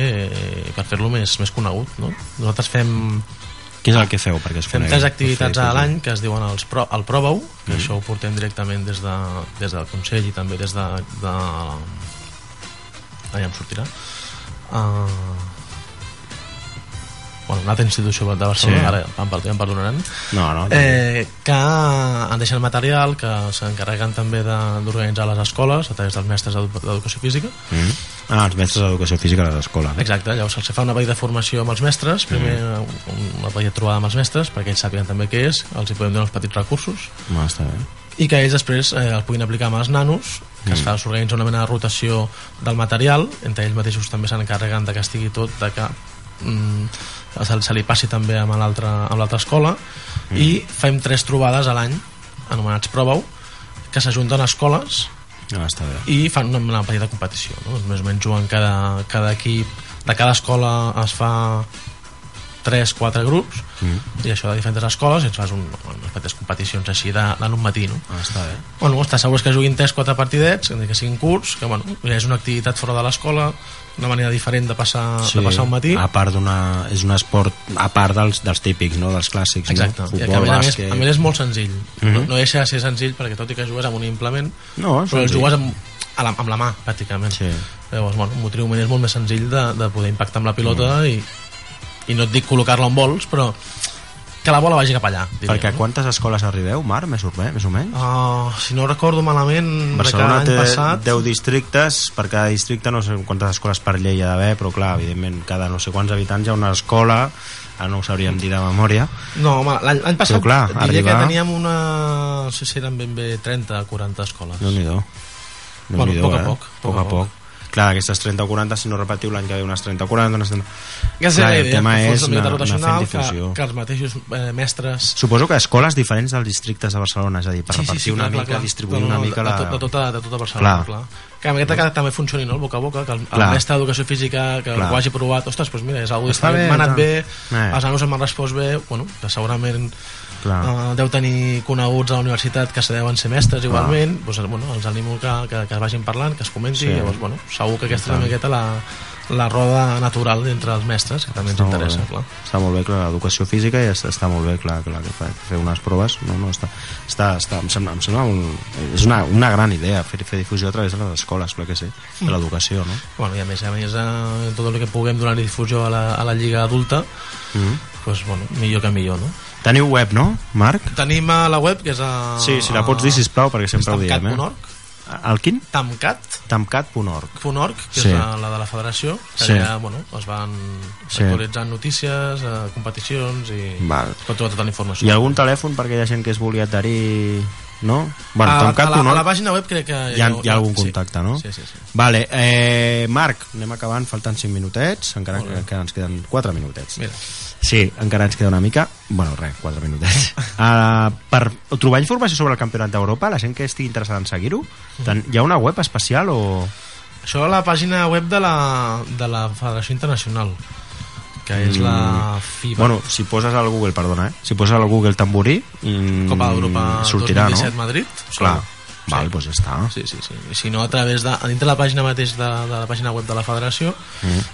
per fer-lo més, més conegut no? nosaltres fem, Què és el que feu perquè es fem tres activitats a l'any que es diuen els pro, el Provau que Mm. això ho portem directament des, de, des del Consell i també des de, de allà em sortirà uh, bueno, una altra institució de Barcelona Sí. ara em, em perdonaran No, no. eh, que han deixat material que s'encarreguen també d'organitzar les escoles a través dels mestres d'edu- d'educació física Mm. Ah, els mestres d'educació física a les escoles. exacte, llavors se'ls fa una vall de formació amb els mestres primer Mm. una vall de trobada amb els mestres perquè ells sàpiguen també què és els hi podem donar uns petits recursos Ah, està bé. i que ells després eh, el puguin aplicar amb els nanos que es Mm. fa, s'organitza una mena de rotació del material, entre ells mateixos també s'encarreguen de que estigui tot, de que mm, se, se li passi també amb l'altra amb l'altra escola Mm. i fem tres trobades a l'any anomenats Provau que s'ajunten a escoles Ah, està bé. i fan una, una petita competició no? més o menys juguen cada, cada equip de cada escola es fa 3-4 grups Mm. i això de diferents escoles i ens fas un, unes petites competicions així de- en un matí no? Ah, està bé. Bueno, està segur que juguin 3-4 partidets, que siguin curts, que bueno, ja és una activitat fora de l'escola, una manera diferent de passar, sí, de passar un matí. A part d'una... És un esport a part dels, dels típics, no? Dels clàssics, Exacte, no? i Futbol, més, a, més, bàsquet... a més és molt senzill. Mhm. no, no deixa de ser senzill perquè tot i que jugues amb un implement, No, però el jugues amb, a la, amb la mà, pràcticament. Sí. Llavors, bueno, motriument és molt més senzill de, de poder impactar amb la pilota i, i no et dic col·locar-la on vols, però que la bola vagi cap allà. diria, Perquè a no? quantes escoles arribeu, Marc, més o? Més o menys? Uh, si no recordo malament, Barcelona de té cada any passat... 10 districtes, per cada districte no sé quantes escoles per llei hi ha d'haver, però clar, evidentment, cada no sé quants habitants hi ha una escola, ara no ho sabríem dir de memòria, No, home, l'any passat Però, clar, diria arribar- que teníem una... No sé si eren ben bé 30 o 40 escoles. déu nhi Bueno, poc a eh? poc, poc a poc. Clar, d'aquestes 30 o 40, si no repetiu l'any que ve unes 30 o 40, unes 30... Que és Clar, la el tema que és una difusió. que, que els mateixos eh, mestres Suposo que escoles diferents dels districtes de Barcelona, és a dir, per Sí, sí, repartir sí, una clar, mica, clar, distribuir No, una mica de, la... de, tota, de tota Barcelona, Clar. clar. Que a aquest que també funcioni, no?, el boca a boca, que el, el mestre d'educació física que Clar. ho hagi provat, ostres, doncs mira, és diferent, bé, m'ha anat bé, Eh. els nanos m'han respost bé, bueno, que segurament Clar. uh, deu tenir coneguts a la universitat que se deuen ser mestres igualment, doncs, bueno, els animo que, que, que es vagin parlant, que es comenti, Sí. llavors, bueno, segur que aquesta és una miqueta la, la roda natural entre els mestres, que també ens Està molt interessa, clar. Està molt bé, clar, l'educació física i està, està molt bé, clar, clar que fa, fer unes proves, no, no, està, està, està, em sembla, em sembla un, és una, una gran idea fer, fer difusió a través de les escoles, clar que sí, de l'educació, no? Bueno, i a més a més, eh, tot el que puguem donar difusió a la, a la lliga adulta, Mm. pues, bueno, millor que millor, no? Teniu web, no, Marc? Tenim a la web, que és a... Sí, si la pots dir, sisplau, perquè sempre ho diem, eh? El quin? tamcat.org Tamcat.org. que Sí. és la, la de la federació que Sí. allà, bueno, es van Sí. actualitzant notícies, eh, competicions i Val. es pot trobar tota la informació Hi ha algun telèfon per aquella gent que es vulgui adherir, no? Bueno, a, a, la, a la pàgina web crec que hi ha, hi ha algun contacte, no? Sí, sí, sí. Vale, eh, Marc, anem acabant, falten 5 minutets, encara que, que ens queden 4 minutets. Mira, Sí, encara ens queda una mica... Bueno, res, 4 minutets. Uh, per trobar informació sobre el Campionat d'Europa, la gent que estigui interessada en seguir-ho, ten- hi ha una web especial o...? això a la pàgina web de la, de la Federació Internacional que és la FIBA Mm. Bueno, si poses al Google, perdona, eh? Si poses al Google tamborí, mm, Copa d'Europa sortirà, 2017 no? Madrid Clar, Sí. val, doncs ja està. Sí, sí, sí. I si no, a través de... A dintre la pàgina mateix de, de la pàgina web de la federació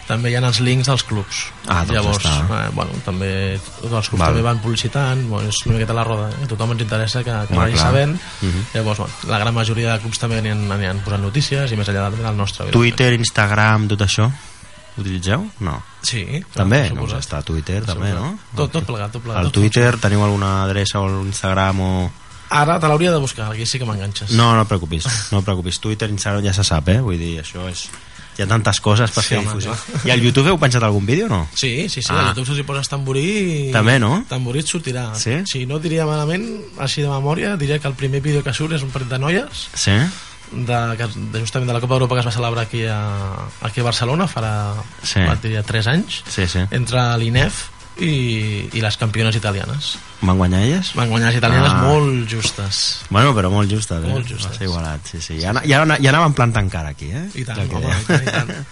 també hi ha els links dels clubs. Mm. Ah, doncs Llavors, ja està. eh, bueno, també tots els clubs Val. també van publicitant, bueno, és una miqueta la roda, eh? a tothom ens interessa que, que Home, vagi clar. sabent. Mhm. Llavors, bueno, la gran majoria de clubs també aniran, aniran posant notícies i més enllà del nostre. Twitter, Instagram, tot això, utilitzeu? No. Sí, També? per Doncs suposat. està a Twitter, també, no? Tot, tot plegat, tot plegat. Al tot Twitter teniu alguna adreça o l'Instagram o... Ara te l'hauria de buscar, aquí sí que m'enganxes. No, no et preocupis, no et preocupis. Twitter, Instagram ja se sap, eh? Vull dir, això és... Hi ha tantes coses per Sí, fer difusió. I al YouTube heu penjat algun vídeo o no? Sí, sí, sí, Ah. a YouTube si poses tamborí... També, no? Tamborí et sortirà. Sí? Si no diria malament, així de memòria, diria que el primer vídeo que surt és un partit de noies, Sí? De, que- de justament de la Copa d'Europa que es va celebrar aquí a, aquí a Barcelona farà, Sí. diria, 3 anys, Sí, sí. entre l'INEF i, i les campiones italianes. Van guanyar elles? Van guanyar les italianes Ah. molt justes. Bueno, però molt justes, eh? Molt justes. Va ser igualat, sí, sí. Ja, ja, ja anàvem plantant cara aquí, eh? I tant, home, i tant, i tant.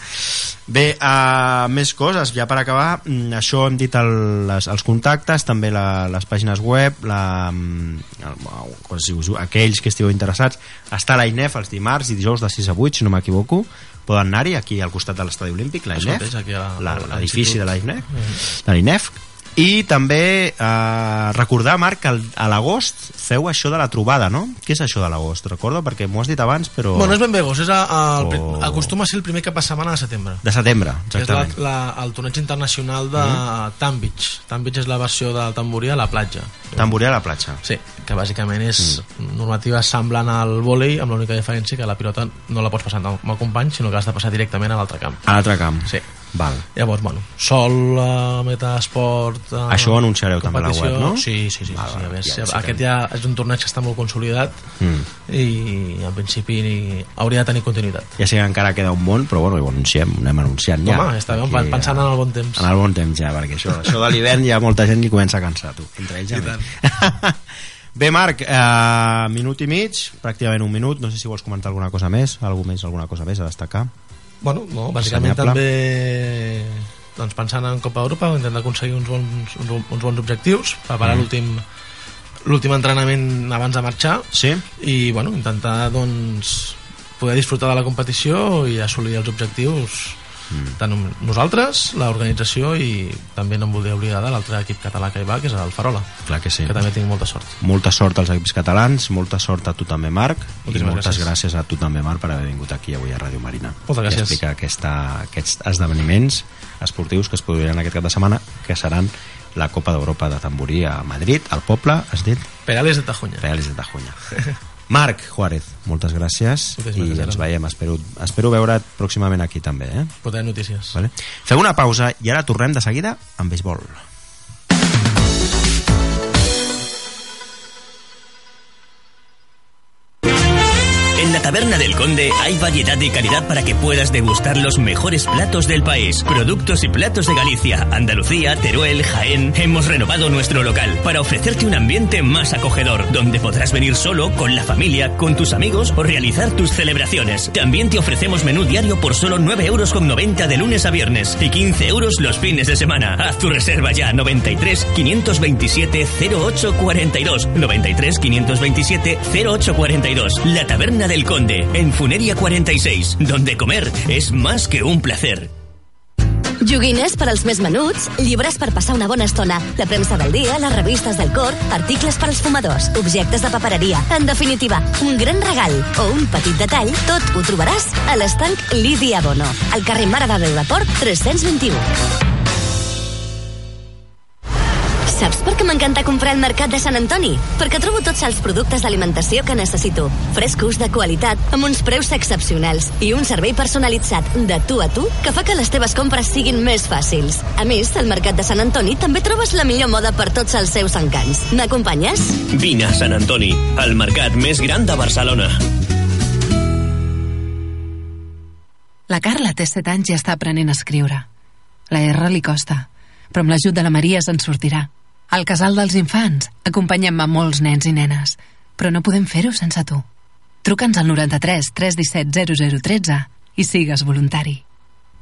Bé, uh, més coses, ja per acabar, mm, això hem dit el, les, els contactes, també la, les pàgines web, la, mm, el, quan si us, aquells que estigueu interessats, està a l'AINEF els dimarts i dijous de 6 a 8, si no m'equivoco, poden anar-hi aquí al costat de l'estadi olímpic, Això l'AINEF, mateix, aquí a la- la- l'edifici l'Institut. de de l'INEF, i també eh, recordar, Marc, que a l'agost feu això de la trobada, no? Què és això de l'agost? Recordo, perquè m'ho has dit abans, però... Bueno, és ben bé gos, és a, el, Oh. acostuma a ser el primer cap de setmana de setembre. De setembre, que és la, exactament. la, el torneig internacional de mm. Tam Beach. Tam Beach és la versió del tamborí a la platja. Tamborí a la platja. Sí, que bàsicament és normativa semblant al vòlei, amb l'única diferència que la pilota no la pots passar amb el company, sinó que has de passar directament a l'altre camp. A l'altre camp. Sí. Val. Llavors, bueno, sol, uh, metesport... Uh, Això ho anunciareu també a la web, no? Sí, sí, sí. Val, sí, val, a ja sí, aquest ja és un torneig que està molt consolidat Mm. i en principi ni- hauria de tenir continuïtat. Ja sé que encara queda un món, però bueno, ho anunciem, ho anem anunciant ja. Home, està bé, Aquí, pensant ja. en el bon temps. En el bon temps ja, perquè això, això de l'hivern hi ha molta gent que comença a cansar, tu. Entre ells ja més. Bé, Marc, eh, minut i mig, pràcticament un minut, no sé si vols comentar alguna cosa més, algú més, alguna cosa més a destacar. Bueno, no, bàsicament també doncs, pensant en Copa Europa intentar aconseguir uns bons, uns, uns bons objectius preparar Mm. l'últim l'últim entrenament abans de marxar Sí? i bueno, intentar doncs, poder disfrutar de la competició i assolir els objectius Mm. tant nosaltres, l'organització i també no em voldria oblidar de l'altre equip català que hi va, que és el Farola Clar que sí. que també tinc molta sort Molta sort als equips catalans, molta sort a tu també, Marc, i Moltíssimes moltes gràcies. gràcies a tu també, Marc, per haver vingut aquí avui a Ràdio Marina. Moltes gràcies. I explicar aquesta, aquests esdeveniments esportius que es produiran aquest cap de setmana, que seran la Copa d'Europa de tamborí a Madrid, al poble, has dit? Perales de Tajuña. Reales de Tajuña. Marc Juárez, moltes gràcies Moltíssimes i gràcies, ens veiem. Espero, espero veure't pròximament aquí també. Eh? Poder notícies. Vale? Fem una pausa i ara tornem de seguida amb béisbol. En la Taberna del Conde hay variedad y calidad para que puedas degustar los mejores platos del país. Productos y platos de Galicia, Andalucía, Teruel, Jaén. Hemos renovado nuestro local para ofrecerte un ambiente más acogedor, donde podrás venir solo, con la familia, con tus amigos o realizar tus celebraciones. También te ofrecemos menú diario por solo 9 euros con 90 de lunes a viernes y 15 euros los fines de semana. Haz tu reserva ya 93 527 0842 93 527 0842 La Taberna del Conde en Funeria 46 donde comer es más que un placer. Joguines per als més menuts, llibres per passar una bona estona, la premsa del dia, les revistes del cor, articles per als fumadors, objectes de papereria. En definitiva, un gran regal o un petit detall, tot ho trobaràs a l'estanc Lídia Bono, al carrer Mare de Déu de Port 321. Saps per què m'encanta comprar al Mercat de Sant Antoni? Perquè trobo tots els productes d'alimentació que necessito. Frescos, de qualitat, amb uns preus excepcionals i un servei personalitzat de tu a tu que fa que les teves compres siguin més fàcils. A més, al Mercat de Sant Antoni també trobes la millor moda per tots els seus encants. M'acompanyes? Vine a Sant Antoni, el mercat més gran de Barcelona. La Carla té 7 anys i està aprenent a escriure. La R li costa, però amb l'ajut de la Maria se'n sortirà. Al casal dels infants acompanyem a molts nens i nenes, però no podem fer-ho sense tu. Truca'ns al 93 317 0013 i sigues voluntari.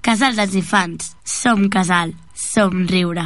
Casal dels Infants. Som casal. Som riure.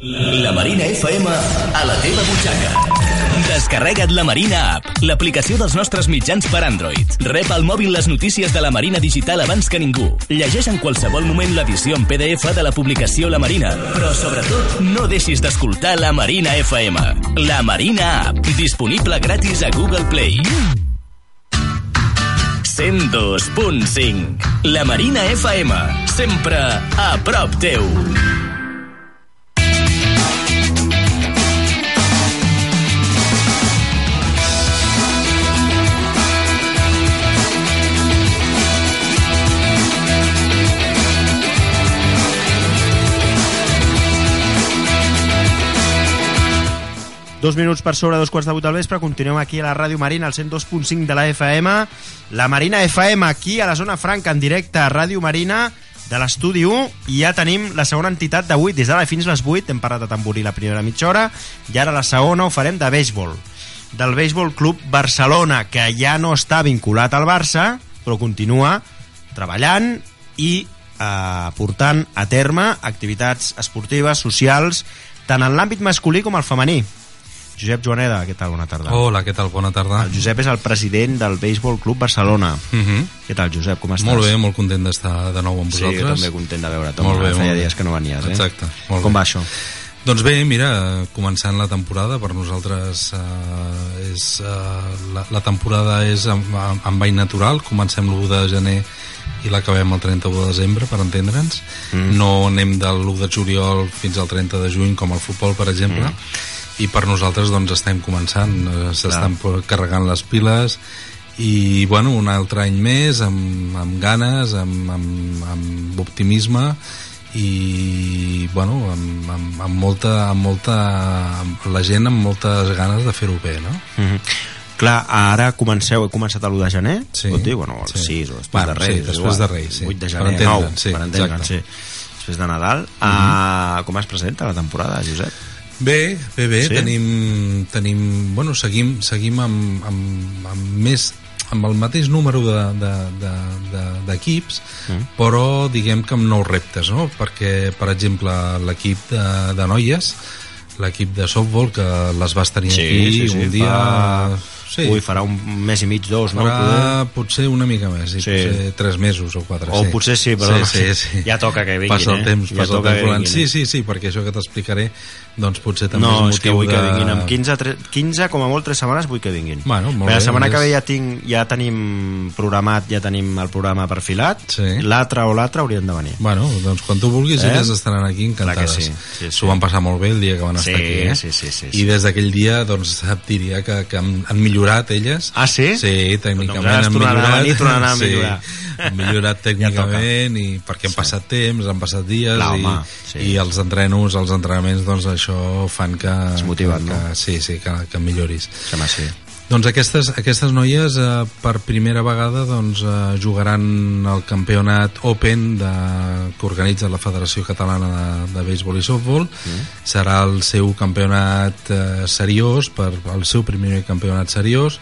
La Marina FM a la teva butxaca. Descarrega't la Marina App, l'aplicació dels nostres mitjans per Android. Rep al mòbil les notícies de la Marina Digital abans que ningú. Llegeix en qualsevol moment l'edició en PDF de la publicació La Marina. Però, sobretot, no deixis d'escoltar la Marina FM. La Marina App, disponible gratis a Google Play. 102.5 La Marina FM, sempre a prop teu. Dos minuts per sobre, dos quarts de vuit del vespre. Continuem aquí a la Ràdio Marina, al 102.5 de la FM. La Marina FM, aquí a la zona franca, en directe a Ràdio Marina, de l'estudi 1. I ja tenim la segona entitat d'avui. Des d'ara fins les 8 hem parlat de tamborí la primera mitja hora. I ara la segona ho farem de béisbol. Del Béisbol Club Barcelona, que ja no està vinculat al Barça, però continua treballant i eh, portant a terme activitats esportives, socials, tant en l'àmbit masculí com el femení. Josep Joaneda, què tal? Bona tarda. Hola, què tal? Bona tarda. El Josep és el president del Béisbol Club Barcelona. Uh -huh. Què tal, Josep? Com estàs? Molt bé, molt content d'estar de nou amb Sí, vosaltres. jo també content de veure't. Molt bé, Feia molt dies que no venies, eh? Exacte, molt Com bé. va això? Doncs bé, mira, començant la temporada, per nosaltres eh, és, eh, la, la temporada és amb bany natural, comencem l'1 de gener i l'acabem el 31 de desembre, per entendre'ns. Mm. No anem de l'1 de juliol fins al 30 de juny, com el futbol, per exemple, mm. I per nosaltres doncs estem començant, eh, s'estan carregant les piles, i bueno, un altre any més amb, amb ganes, amb, amb, amb optimisme i bueno, amb, amb, amb molta, amb molta amb la gent amb moltes ganes de fer-ho bé no? Mm -hmm. Clar, ara comenceu, he començat a l'1 de gener, Sí, pot dir? Bueno, el sí. 6 o després Bueno, de Reis. sí, és després igual. de Reis, sí. 8 de Per gener, entendre'ns, 9, sí, per entendre'ns, sí. Després de Nadal. Mm -hmm. uh, com es presenta la temporada, Josep? Bé, bé, bé, Sí? tenim, tenim, bueno, seguim, seguim amb, amb, amb més amb el mateix número d'equips de, de, de, d'equips, mm. però diguem que amb nous reptes, no? perquè per exemple l'equip de, de noies l'equip de softball que les vas tenir Sí, aquí sí, sí, un dia fa- Sí. Ui, farà un mes i mig, dos, no? Farà potser una mica més, sí, potser tres mesos o quatre. O sí. potser sí, però sí, sí, sí. ja toca que vinguin, Passa el eh? temps, Ja passa toca el que temps volant. Sí, eh? sí, sí, perquè això que t'explicaré doncs potser també No, és és que vull que de... vinguin amb 15, tre... 15 com a molt 3 setmanes vull que vinguin Bueno, molt Perquè la bé, setmana que ve ja, tinc, ja tenim programat ja tenim el programa perfilat Sí. l'altre o l'altre haurien de venir Bueno, doncs quan tu vulguis Eh? elles estaran aquí encantades. Que sí, sí, sí. S'ho van passar molt bé el dia que van Sí, estar aquí, eh? sí, sí, sí, I sí. des d'aquell dia, doncs, diria que, que han, han millorat elles. Ah, sí? Sí, tècnicament Doncs es han millorat. a sí, millorar. han millorat tècnicament i perquè han passat temps, han passat dies Clar, i, home, sí. i els entrenos, els entrenaments, doncs això fan que... És motivat, que, no? Sí, sí, que, que milloris. Sembla sí. Doncs aquestes, aquestes noies eh, per primera vegada doncs, eh, jugaran el campionat Open de, que organitza la Federació Catalana de, de Béisbol i Softball mm. serà el seu campionat eh, seriós per el seu primer campionat seriós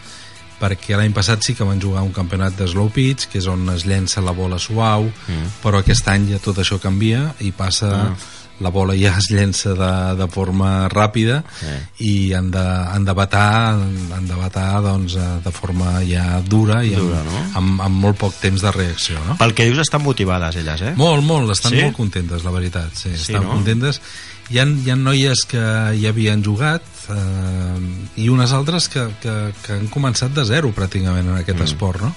perquè l'any passat sí que van jugar un campionat de slow pitch que és on es llença la bola suau mm. però aquest any ja tot això canvia i passa Mm. La bola ja es llença de, de forma ràpida Eh. i han de, han de batar, han de batar doncs, eh, de forma ja dura i amb, Dura, no? amb, amb molt poc temps de reacció no? Pel que dius estan motivades elles, eh? Molt, molt, estan Sí? molt contentes, la veritat. Sí, Sí, estan no? contentes. Hi ha, hi ha noies que ja havien jugat eh, i unes altres que, que, que han començat de zero pràcticament en aquest mm. esport, no?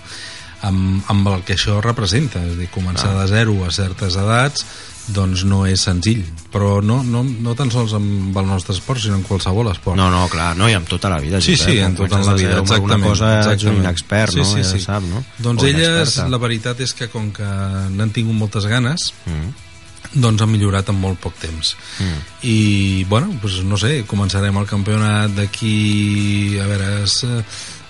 Amb, amb el que això representa, és a dir, començar Ah. de zero a certes edats doncs no és senzill, però no, no, no tan sols amb el nostre esport, sinó en qualsevol esport. No, no, clar, no, i amb tota la vida. Sí, sí, eh? en tota la vida, exactament. cosa ets un exactament. inexpert, no? Sí, sí, Ja sí. sap, no? Doncs O elles, la veritat és que com que n'han tingut moltes ganes, Mm. doncs han millorat en molt poc temps. Mm. I, bueno, doncs no sé, començarem el campionat d'aquí... A veure, és,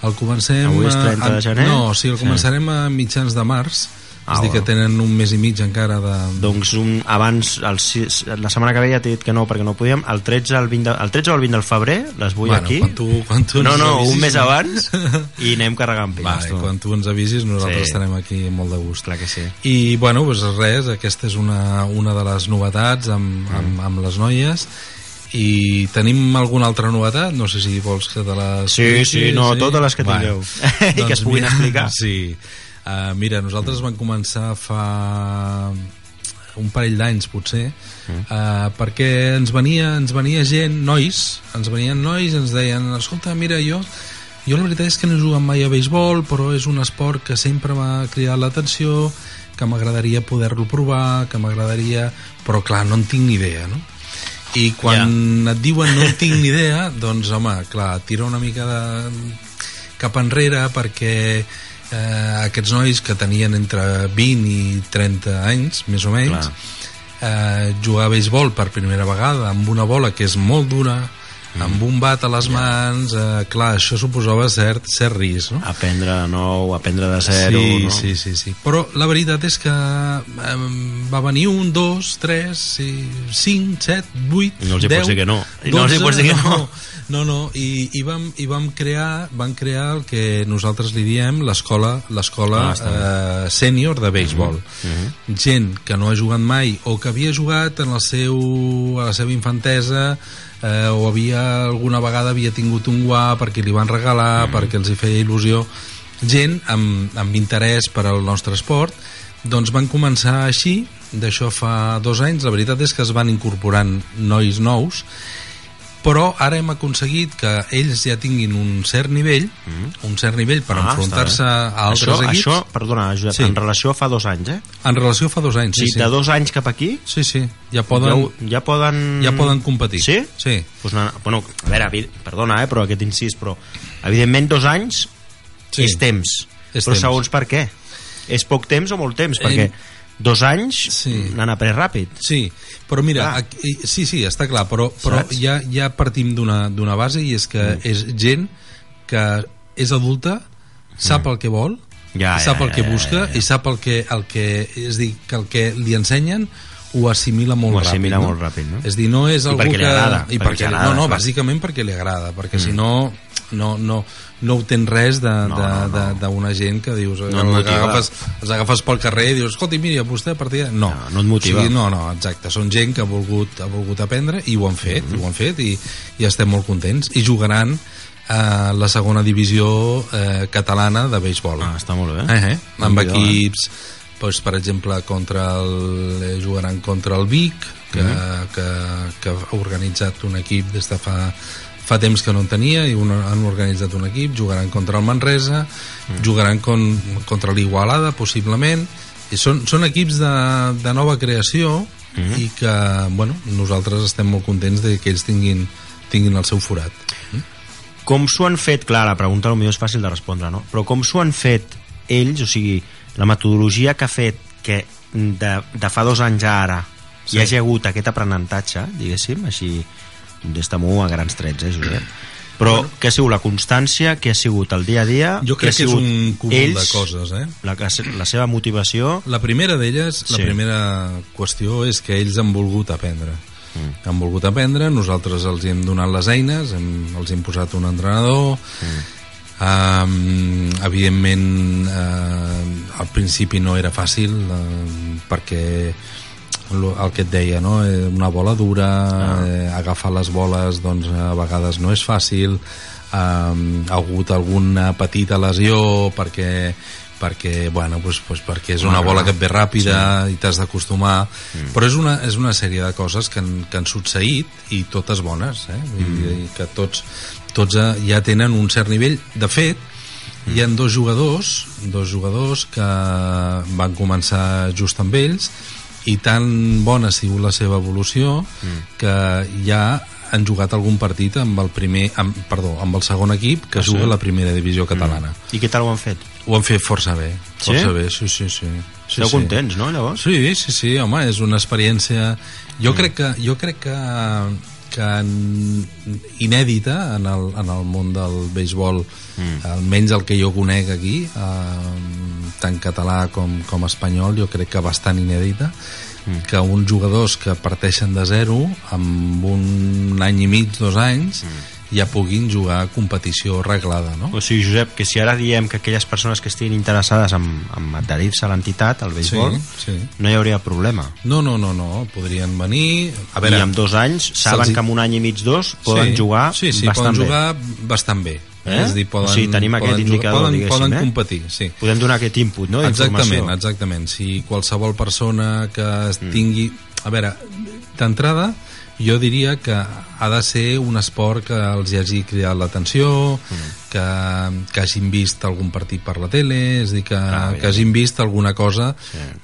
el comencem... Avui és a- 30 de a- gener? No, sí, el Sí. començarem a mitjans de març, Ah, és a dir, que bueno. tenen un mes i mig encara de... Doncs un, abans, el, sis- la setmana que ve ja t'he dit que no, perquè no podíem, el 13, el 20 de, el 13 o el 20 del febrer les vull Bueno, aquí. quan tu- quan tu no, no, avisis, un mes abans i anem carregant pilles. Vale, tu. quan tu ens avisis nosaltres Sí. estarem aquí molt de gust. Clar que sí. I, bueno, doncs res, aquesta és una, una de les novetats amb, amb, amb les noies i tenim alguna altra novetat? No sé si vols que te les... Sí, sí, no, totes les que tingueu. I que es puguin mira, explicar. Sí. Uh, mira, nosaltres vam començar fa un parell d'anys potser uh, perquè ens venia, ens venia gent, nois ens venien nois i ens deien escolta, mira, jo jo la veritat és que no he jugat mai a béisbol però és un esport que sempre m'ha cridat l'atenció que m'agradaria poder-lo provar que m'agradaria... però clar, no en tinc ni idea no? i quan et diuen no en tinc ni idea doncs home, clar, tira una mica de cap enrere perquè eh, aquests nois que tenien entre 20 i 30 anys, més o menys, eh, jugar a béisbol per primera vegada amb una bola que és molt dura, mm. amb un bat a les mans, eh, clar, això suposava cert, cert risc, no? Aprendre de nou, aprendre de zero, sí, no? sí, sí, sí. Però la veritat és que eh, va venir un, dos, tres, cinc, set, vuit, no els hi deu, pots dir que no. I no els hi pots dir que no. No, no, i, i, vam, i vam, crear, vam crear el que nosaltres li diem l'escola l'escola Ah, eh, sènior de béisbol. Mhm. Gent que no ha jugat mai o que havia jugat en el seu, a la seva infantesa eh, o havia alguna vegada havia tingut un guà perquè li van regalar, Mhm. perquè els hi feia il·lusió gent amb, amb interès per al nostre esport doncs van començar així d'això fa dos anys, la veritat és que es van incorporant nois nous però ara hem aconseguit que ells ja tinguin un cert nivell un cert nivell per Mm. Ah, enfrontar-se a altres això, equips Això, perdona, Josep, Sí. en relació a fa dos anys, eh? en relació a fa dos anys Sí, sí, de dos anys cap aquí sí, sí. Ja, poden, ja, ja poden... ja poden competir Sí? sí. Pues, na, bueno, a veure, perdona, eh, però aquest incís, però evidentment dos anys Sí. és temps. És però temps. segons per què? És poc temps o molt temps? Perquè Eh, dos anys sí. n'han après ràpid. Sí, però mira, Clar. aquí, sí, sí, està clar, però, però Saps? ja, ja partim d'una base i és que Mm. és gent que és adulta, sap el que vol, Mm. Ja, sap ja, el que ja, busca ja, ja. i sap el que, el que, és dir, que el que li ensenyen ho assimila molt Ho assimila ràpid. molt ràpid, no? És dir, no és I algú perquè li que... agrada, I perquè perquè, li agrada, no, no, clar. bàsicament perquè li agrada, perquè si no no, no, no tens res d'una No, no, no. de, gent que dius No que agafes, els agafes pel carrer i dius, escolti, mira, vostè a partir de... No, No, no et motiva. O sigui, no, no, exacte, són gent que ha volgut, ha volgut aprendre i ho han fet, Mm-hmm. ho han fet i, i estem molt contents i jugaran a la segona divisió eh, catalana de béisbol. Ah, està molt bé. Eh, eh? Amb Déu-n'hi-do, equips, doncs, per exemple, contra el, eh, jugaran contra el Vic, que, Mhm. que, que ha organitzat un equip des de fa fa temps que no en tenia i un, han organitzat un equip, jugaran contra el Manresa, Mhm. jugaran con, contra l'Igualada, possiblement, i són, són equips de, de nova creació Mhm. i que, bueno, nosaltres estem molt contents de que ells tinguin, tinguin el seu forat. Com s'ho han fet, clar, la pregunta potser és fàcil de respondre, no? Però com s'ho han fet ells, o sigui, la metodologia que ha fet que de, de fa dos anys a ara sí. hi hagi hagut aquest aprenentatge, diguéssim, així molt a grans trets, eh, Josep? Però bueno. què ha sigut la constància, què ha sigut el dia a dia... Jo crec ha que és un conjunt ells, de coses, eh? La, la seva motivació... La primera d'elles, la Sí. primera qüestió és que ells han volgut aprendre. Mm. Han volgut aprendre, nosaltres els hem donat les eines, hem, els hem posat un entrenador, mm. um, evidentment uh, al principi no era fàcil uh, perquè el que et deia, no? Eh, una bola dura, ah. eh, agafar les boles doncs a vegades no és fàcil, um, ha hagut alguna petita lesió perquè perquè, bueno, pues, pues perquè és una bola que et ve ràpida sí. i t'has d'acostumar mm. però és una, és una sèrie de coses que han, que han succeït i totes bones eh? Mm. dir, que tots, tots eh, ja tenen un cert nivell de fet mm. hi han dos jugadors dos jugadors que van començar just amb ells i tan bona ha sigut la seva evolució mm. que ja han jugat algun partit amb el primer amb, perdó, amb el segon equip que Ah, sí? juga a la primera divisió catalana I què tal ho han fet? ho han fet força bé Sí? força bé, sí, sí, sí. sí Esteu sí. contents, no, llavors? Sí, sí, sí, home, és una experiència... Jo crec que, jo crec que, que en- inèdita en el, en el món del béisbol, mm. almenys el que jo conec aquí, eh, tant català com, com espanyol, jo crec que bastant inèdita, mm. que uns jugadors que parteixen de zero, amb un any i mig, dos anys, mm ja puguin jugar a competició reglada, no? O sigui, Josep, que si ara diem que aquelles persones que estiguin interessades en, en adherir-se a l'entitat, al béisbol, Sí, sí. no hi hauria problema. No, no, no, no, podrien venir... A veure, I en dos anys saben que en un any i mig, dos, poden sí, jugar sí, sí, bastant poden bé. jugar bastant bé. Eh? És a dir, poden, o sigui, tenim aquest poden, indicador, poden, poden eh? competir, sí. Podem donar aquest input, no?, Exactament, exactament. Si qualsevol persona que es tingui... A veure, d'entrada, jo diria que ha de ser un esport que els hi hagi cridat l'atenció, que, que hagin vist algun partit per la tele, és a dir, que, Ah, que hagin vist alguna cosa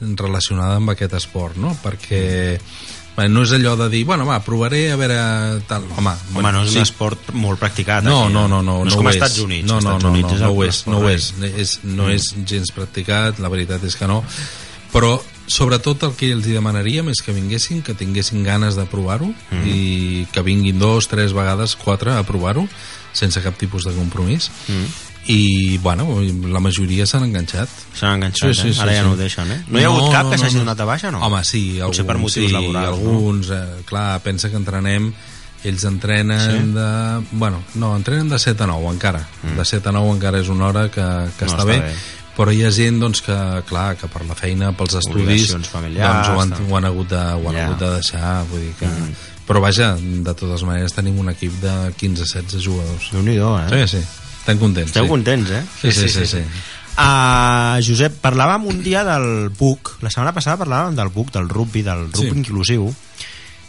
relacionada amb aquest esport, no? Perquè bé, no és allò de dir, bueno, va, provaré a veure tal... Home, Home, no és sí, un esport molt practicat. no, aquí, no, no, no, no és no com ho als Estats Units. No, no, no, no, és no, el ho és, no ho és, és, no Mm. és gens practicat, la veritat és que no, però sobretot el que els hi demanaríem és que vinguessin, que tinguessin ganes de provar-ho Mm. i que vinguin dos, tres vegades, quatre a provar-ho sense cap tipus de compromís Mm. i, bueno, la majoria s'han enganxat S'han enganxat, Sí, sí, eh? sí, Ara ja sí. no ho deixen, eh? No hi ha hagut cap que s'hagi donat a baixa, no? Home, sí, alguns, Potser per motius sí, laborals, alguns, eh, clar, pensa que entrenem ells entrenen Sí? de... Bueno, no, entrenen de 7 a 9 encara. Mm. De 7 a 9 encara és una hora que, que No, està, està bé, bé. Però hi ha gent doncs, que, clar, que per la feina, pels estudis, doncs, ho, han, ho han hagut de, ho han Ja. hagut de deixar. Vull dir que... Però vaja, de totes maneres tenim un equip de 15-16 jugadors. Déu-n'hi-do, eh? Sí, sí. Estem contents. Esteu sí. contents, eh? Sí, sí, sí. sí, Uh, Josep, parlàvem un dia del PUC, la setmana passada parlàvem del PUC, del rugby, del rugby Sí. inclusiu,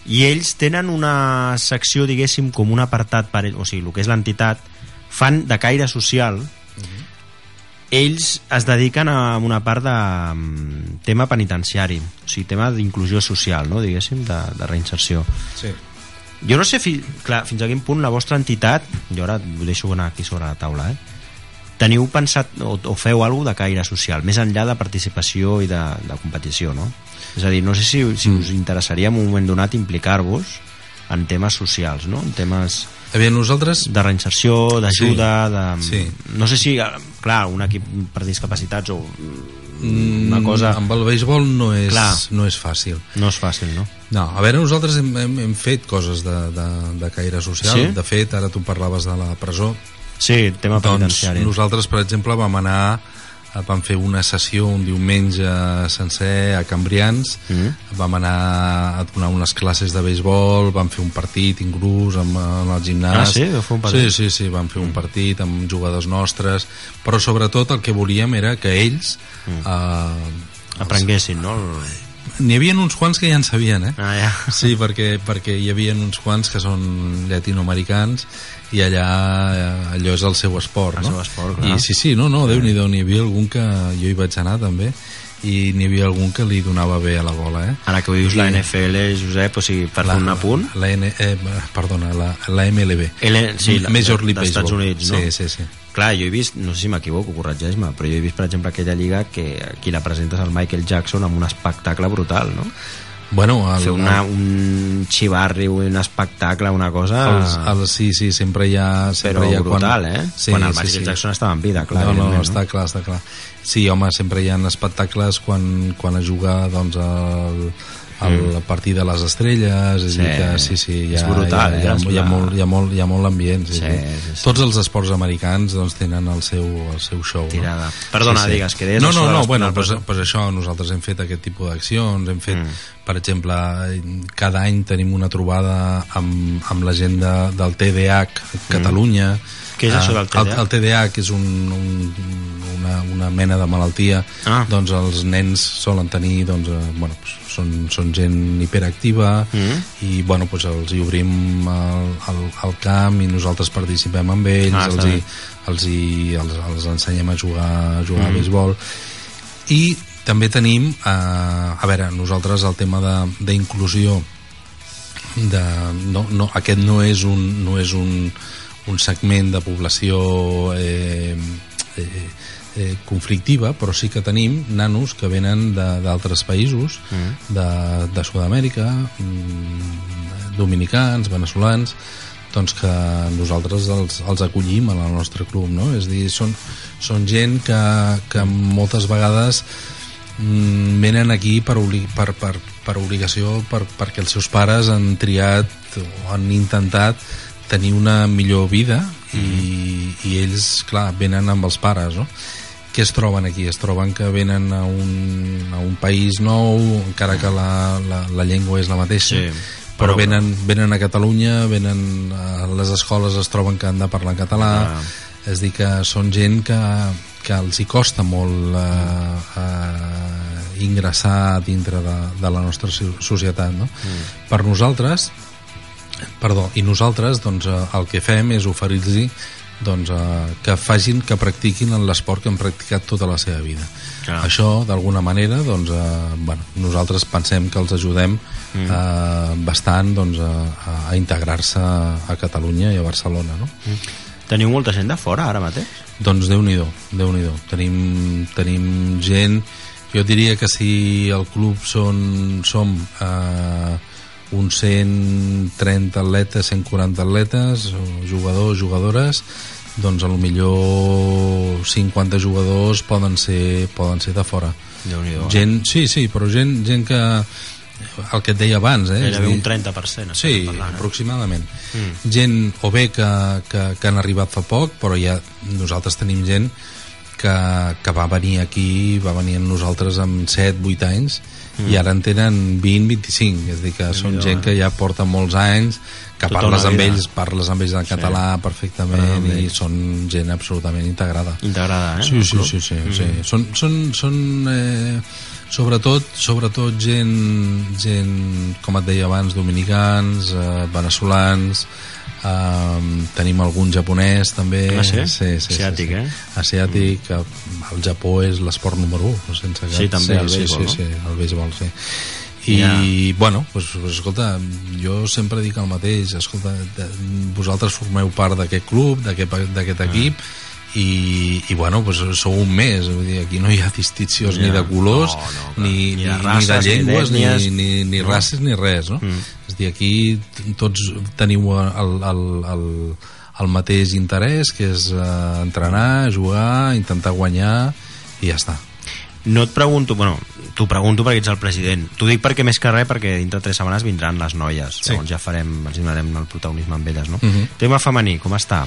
i ells tenen una secció, diguéssim, com un apartat, per, ell- o sigui, el que és l'entitat, fan de caire social, ells es dediquen a una part de mm, tema penitenciari, o sigui, tema d'inclusió social, no? diguéssim, de, de reinserció. sí. Jo no sé, fi, clar, fins a quin punt la vostra entitat, jo ara ho deixo anar aquí sobre la taula, eh? teniu pensat o, o feu alguna de caire social, més enllà de participació i de, de competició, no? És a dir, no sé si, si us interessaria en un moment donat implicar-vos en temes socials, no? En temes Aviam, nosaltres... de reinserció, d'ajuda, de... Sí. No sé si, clar, un equip per discapacitats o una cosa... Mm, Amb el béisbol no és, Clar. no és fàcil. No és fàcil, no? No, a veure, nosaltres hem, hem, hem fet coses de, de, de caire social. Sí? De fet, ara tu parlaves de la presó. Sí, tema Doncs penitenciari. nosaltres, per exemple, vam anar vam fer una sessió un diumenge sencer a Cambrians Mm. vam anar a donar unes classes de béisbol vam fer un partit inclús amb, en el gimnàs Ah, sí? Fer un partit? Mm. sí, sí, sí, vam fer un partit amb jugadors nostres però sobretot el que volíem era que ells Mm. eh, Aprenguessin, no? El... N'hi havia uns quants que ja en sabien, eh? Ah, ja. Sí, perquè, perquè hi havia uns quants que són llatinoamericans i allà eh, allò és el seu esport, El no? seu esport, clar. I sí, sí, no, no, Déu-n'hi-do, n'hi havia algun que jo hi vaig anar també i n'hi havia algun que li donava bé a la bola, eh? Ara que ho dius I- la NFL, Josep, o sigui, per fer un apunt... La, N, eh, perdona, la, la MLB. L, sí, la, Major League dels Estats Baseball. Units, no? Sí, sí, sí. Clar, jo he vist, no sé si m'equivoco, corregeix-me, però jo he vist, per exemple, aquella lliga que qui la presenta és el Michael Jackson amb un espectacle brutal, no? Bueno, el, Fer una, un xivarri, un espectacle, una cosa... els, els, sí, sí, sempre hi ha... Sempre però hi ha brutal, eh? Sí, quan el sí, Michael sí. Jackson estava en vida, clar, no, no, evidentment, està clar, està clar. Sí, home, sempre hi ha espectacles quan, quan es juga doncs, el, el Mm. partit de les estrelles, és Sí, sí, dir que sí, sí, hi ha, és brutal, hi ha, hi ha, hi ha, molt, hi ha, molt, hi ha molt ambient. Sí, Sí, sí, sí, sí. Tots els esports americans doncs, tenen el seu, el seu show. Tirada. No? Perdona, digues, que deies No, no, no, bueno, pues, pues això, nosaltres hem fet aquest tipus d'accions, hem fet, Mm. per exemple, cada any tenim una trobada amb, amb la gent de, del TDAH a Catalunya. Mm. Què és això del El, TDAH? el TDAH és un, un, una, una mena de malaltia Ah. doncs els nens solen tenir doncs, eh, bueno, pues, són, són gent hiperactiva Mm. i bueno, pues, els hi obrim el, el, el camp i nosaltres participem amb ells Ah, els, hi, els, hi, els, els ensenyem a jugar, a jugar Mm. a béisbol i també tenim eh, a veure, nosaltres el tema de- d'inclusió de, no, no, aquest no és un, no és un, un segment de població eh, eh, eh, conflictiva, però sí que tenim nanos que venen de- d'altres països, Mm. de, de Sud-amèrica, mm, dominicans, venezolans, doncs que nosaltres els, els acollim en el nostre club, no? És dir, són, són gent que, que moltes vegades mm, venen aquí per, obli per, per, per obligació per, perquè els seus pares han triat o han intentat tenir una millor vida i, i ells, clar, venen amb els pares, no? Què es troben aquí? Es troben que venen a un, a un país nou, encara que la, la, la llengua és la mateixa, Sí, però, però- venen, venen a Catalunya, venen a les escoles es troben que han de parlar en català, Ah. és dir, que són gent que, que els hi costa molt eh, eh, ingressar dintre de, de la nostra so- societat. No? Mm. Per nosaltres, perdó, i nosaltres doncs, eh, el que fem és oferir-los doncs, eh, que facin, que practiquin en l'esport que han practicat tota la seva vida. Clar. Això, d'alguna manera, doncs, eh, bueno, nosaltres pensem que els ajudem Mm. eh, bastant doncs, a, a integrar-se a Catalunya i a Barcelona. No? Teniu molta gent de fora, ara mateix? Doncs Déu-n'hi-do, déu nhi déu tenim, tenim gent jo diria que si el club són, som eh, uns 130 atletes 140 atletes jugadors, jugadores doncs a lo millor 50 jugadors poden ser, poden ser de fora Déu-n'hi-do. gent, sí, sí, però gent, gent que el que et deia abans eh? Gairebé un 30%. Sí, parlant, eh? aproximadament. Mm. Gent o bé que, que, que han arribat fa poc, però ja nosaltres tenim gent que, que va venir aquí, va venir amb nosaltres amb 7, 8 anys, Mm. i ara en tenen 20, 25, és dir, que són Déu-n'hi-do, gent eh? que ja porta molts anys, que Tota parles una amb vida. ells, parles amb ells en català perfectament, Parles amb i són gent absolutament integrada. Integrada, eh? Sí, sí, sí, sí, Mm. sí. Són, són, són eh, sobretot, sobretot gent, gent, com et deia abans, dominicans, eh, veneçolans, eh, tenim algun japonès també. Ah, sí? sí, sí Asiàtic, sí, sí. eh? Asiàtic, que el Japó és l'esport número 1, sense cap. Sí, també, el sí, béisbol, sí, no? sí, el béisbol, sí. I, Ja. bueno, pues, pues, escolta, jo sempre dic el mateix, escolta, vosaltres formeu part d'aquest club, d'aquest Ah. equip, i, i bueno, pues, sou un més vull dir, aquí no hi ha distincions Ja. ni de colors No, no, clar. ni, Ni ni, de ni, races, de ni llengües ni, d'ètnies. ni, ni No. races ni res no? Mm. és dir, aquí tots teniu el, el, el, el mateix interès que és eh, entrenar, jugar intentar guanyar i ja està No et pregunto, bueno, t'ho pregunto perquè ets el president. T'ho dic perquè més que res perquè dintre de tres setmanes vindran les noies. Sí. Llavors ja farem, els donarem el protagonisme amb elles, no? Mhm. Tema femení, com està?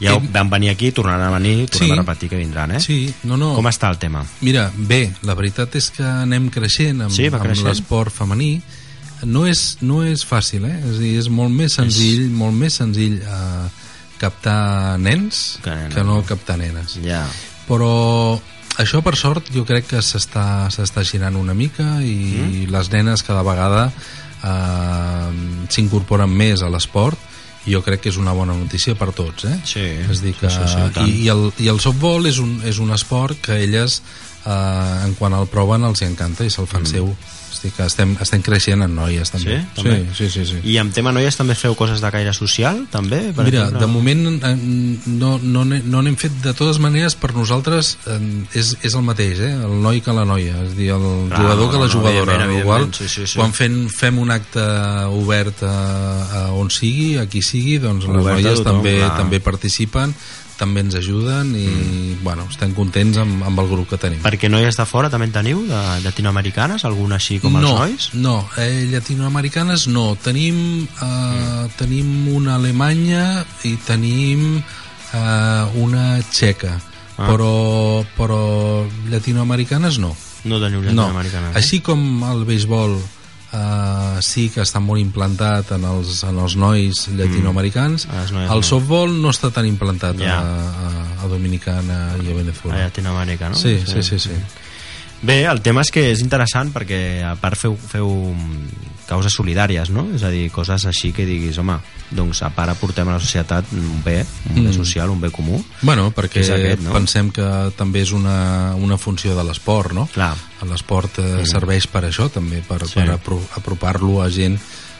Ja Hem- van venir aquí, tornaran a venir, tornem Sí. a repetir que vindran, eh? Sí, no, no. Com està el tema? Mira, bé, la veritat és que anem creixent amb, Sí, amb l'esport femení. No és, no és fàcil, eh? És, dir, és molt més senzill, molt més senzill eh, captar nens Que nenes. que no captar nenes. Ja. Però això, per sort, jo crec que s'està girant una mica i mm. les nenes cada vegada eh, s'incorporen més a l'esport i jo crec que és una bona notícia per tots, eh? Sí, és dir que, sí, sí, sí, i tant. i, i, el, i el softball és un, és un esport que elles eh, en quan el proven els hi encanta i se'l fan mm. seu dir que estem, estem creixent en noies també. Sí? També? sí, sí, sí, sí. I amb tema noies també feu coses de caire social, també? Per Mira, exemple? de moment no no no n'hem fet de totes maneres per nosaltres és, és el mateix, eh? el noi que la noia és a dir, el Clar, jugador que no, la no, jugadora evidentment, igual, sí, sí, sí. quan fem, fem un acte obert a, a on sigui, a qui sigui doncs les Obert a noies també, també participen també ens ajuden i mm. bueno, estem contents amb, amb el grup que tenim Perquè noies de fora també en teniu, de llatinoamericanes, alguna així com no, els nois? No, eh, llatinoamericanes no. Tenim, eh, mm. tenim una alemanya i tenim eh, una txeca, Ah. però, però llatinoamericanes no. No teniu No. llatinoamericanes. eh? Així com el béisbol eh, sí que està molt implantat en els, en els nois llatinoamericans, Mm. Els nois el softball no està tan implantat Ja. a, a, a Dominicana i a A Venezuela. Llatinoamèrica, no? Sí, sí, sí, sí. Bé, el tema és que és interessant perquè a part feu, feu causes solidàries, no? És a dir, coses així que diguis, home, doncs a part aportem a la societat un bé, un bé Mm. social, un bé comú. Bueno, perquè aquest, no? pensem que també és una, una funció de l'esport, no? Clar. L'esport eh, serveix per això també, per, Sí. per apro apropar-lo a gent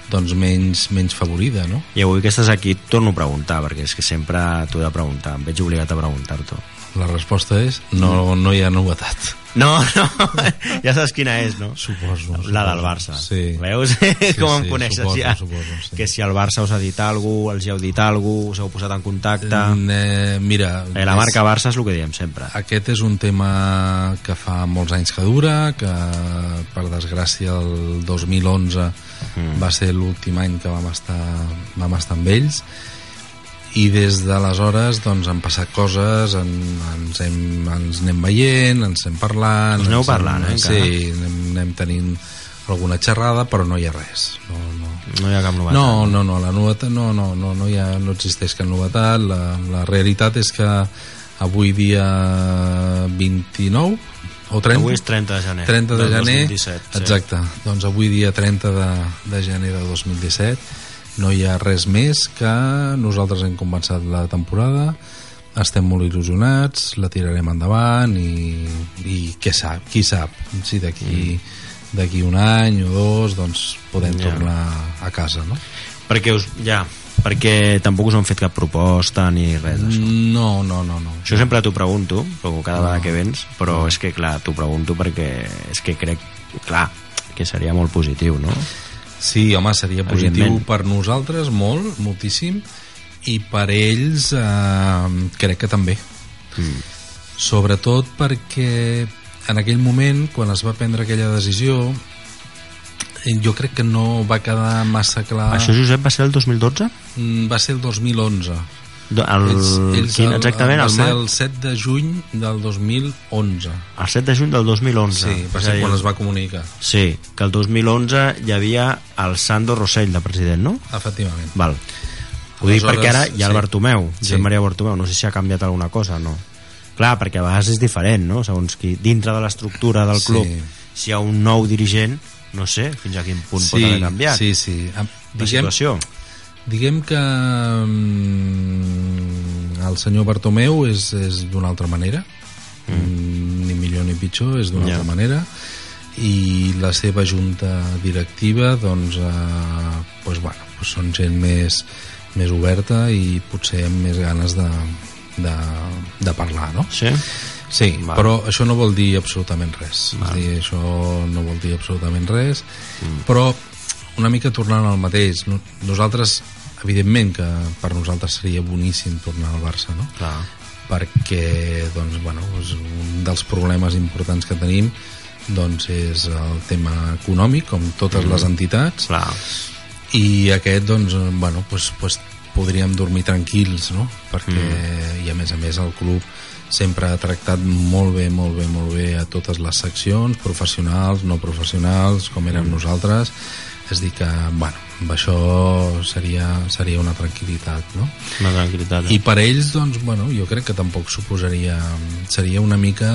doncs menys, menys favorida, no? I avui que estàs aquí et torno a preguntar, perquè és que sempre t'ho he de preguntar, em veig obligat a preguntar-t'ho. La resposta és no, no hi ha novetat. No, no, ja saps quina és, no? Suposo. La del Barça. Sí. Veus com em sí, coneixes suposo, ja? suposo, sí. Que si el Barça us ha dit alguna cosa, els hi heu dit alguna cosa, us heu posat en contacte... Mm, eh, mira... Eh, la marca Barça és el que diem sempre. Aquest és un tema que fa molts anys que dura, que per desgràcia el 2011 Mm. va ser l'últim any que vam estar, vam estar amb ells i des d'aleshores doncs, han passat coses, en, ens, hem, ens anem veient, ens anem parlant... Us aneu ens parlant, eh, encara? Sí, anem, anem tenint alguna xerrada, però no hi ha res. No, no, No hi ha cap novetat. no, no, no, la novetat no, no, no, no, hi ha, no existeix cap novetat. La, la realitat és que avui dia 29 o 30? Avui és 30 de gener 30 de gener, 2017, sí. exacte. Doncs avui dia 30 de, de gener de 2017 no hi ha res més que nosaltres hem començat la temporada estem molt il·lusionats, la tirarem endavant i, i què sap, qui sap si d'aquí d'aquí un any o dos doncs podem Mm. Ja. tornar a casa, no? perquè us, ja, perquè tampoc us han fet cap proposta ni res d'això. No, no, no, no. Això sempre t'ho pregunto, però cada vegada que vens, però és que, clar, t'ho pregunto perquè és que crec, clar, que seria molt positiu, no? Sí, home, seria positiu per nosaltres, molt, moltíssim, i per ells eh, crec que també. Mm. Sobretot perquè en aquell moment, quan es va prendre aquella decisió, jo crec que no va quedar massa clar... Això, Josep, va ser el 2012? Mm, Va ser el 2011. El, quin, exactament, el, mar- el 7 de juny del 2011. el 7 de juny del 2011. Sí, va ser quan es va comunicar. Sí, que el 2011 hi havia el Sandro Rossell de president, no? Efectivament. Val. Ho dic perquè ara hi ha el sí. Bartomeu, Sí. Josep Maria Bartomeu, no sé si ha canviat alguna cosa, no. Clar, perquè a vegades és diferent, no? Segons qui, dintre de l'estructura del Sí. club, si hi ha un nou dirigent, no sé fins a quin punt pot haver canviat Sí, sí. Em- la situació. Diguem que mm, el senyor Bartomeu és, és d'una altra manera mm. ni millor ni pitjor és d'una Ja. altra manera i la seva junta directiva doncs, eh, doncs, bueno, doncs són gent més, més oberta i potser amb més ganes de, de, de parlar no? Sí? Sí, Val. però això no vol dir absolutament res. Val. És dir, això no vol dir absolutament res, mm. però una mica tornant al mateix, no- nosaltres, evidentment que per nosaltres seria boníssim tornar al Barça, no? Clar. perquè doncs, bueno, és un dels problemes importants que tenim doncs és el tema econòmic com totes les entitats Clar. i aquest doncs, bueno, pues, pues, podríem dormir tranquils no? perquè, Mm. i a més a més el club sempre ha tractat molt bé, molt bé, molt bé a totes les seccions, professionals, no professionals, com Mm. érem nosaltres és dir que, bueno, això seria, seria una tranquil·litat no? Una tranquil·litat. eh? I per ells, doncs, bueno, jo crec que tampoc suposaria... Seria una mica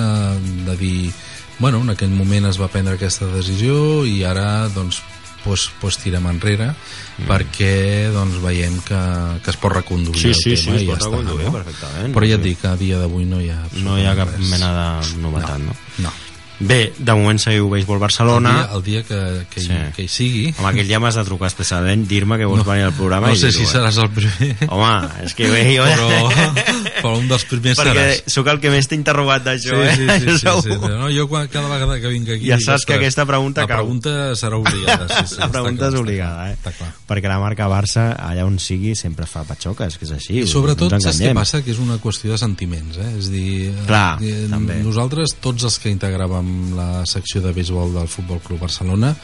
de dir... Bueno, en aquell moment es va prendre aquesta decisió i ara, doncs, pues, pues tirem enrere mm. perquè doncs, veiem que, que es pot reconduir Sí, el sí, tema sí, i es ja pot està, no? perfectament. Però ja et dic a dia d'avui no hi ha No hi ha cap res. mena de novetat, no? No. Bé, de moment seguiu Béisbol El Barcelona. dia, el dia que, que, Sí. hi, que hi sigui... Home, aquell dia m'has de trucar especialment, dir-me que vols No. venir al programa no sé si eh? seràs el primer, Home, és que bé, jo... però, però un dels primers Perquè seràs. sóc el que més t'he interrogat d'això, sí, eh? sí, sí, sí, Segur. sí, No, jo quan, cada vegada que vinc aquí... Ja saps que "Ostres, aquesta pregunta La cau." pregunta serà obligada, sí, sí. la pregunta és obligada, eh? Està clar. Perquè la marca Barça, allà on sigui, sempre fa patxoques, que és així. I sobretot, no saps què passa? Que és una qüestió de sentiments, eh? És dir, Clar, eh, també. nosaltres, tots els que integràvem la secció de béisbol del Futbol Club Barcelona,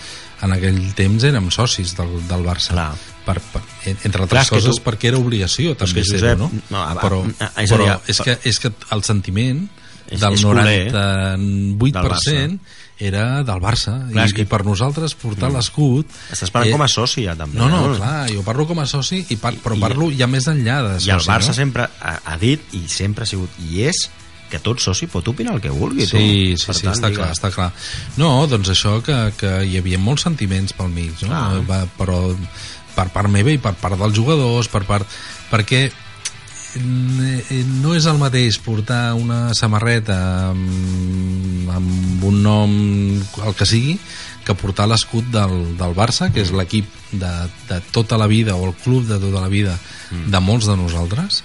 en aquell temps érem socis del, del Barça. Clar. Per, per, entre Clar, altres que coses tu- perquè era obligació també ser-ho, Josep, no? no, a- a- però a- és però dir, és, que, és que el sentiment És- del és culer, 98% era del Barça Clar, i, que- i per nosaltres portar l'escut Estàs parlant eh, com a soci, ja, també. no, no, clar, jo parlo com a soci i par però I- parlo ja més enllà de soci, I el Barça no? sempre ha, ha dit, i sempre ha sigut, i és, que tot soci pot opinar el que vulgui. tu. Sí, sí, Per sí, tant, està digues. clar, està clar. No, doncs això que, que hi havia molts sentiments pel mig, no? Clar. Va, però per part meva i per part dels jugadors, per part... perquè eh, no és el mateix portar una samarreta amb, amb un nom, el que sigui, que portar l'escut del, del Barça, que és l'equip de, de tota la vida, o el club de tota la vida, de molts de nosaltres,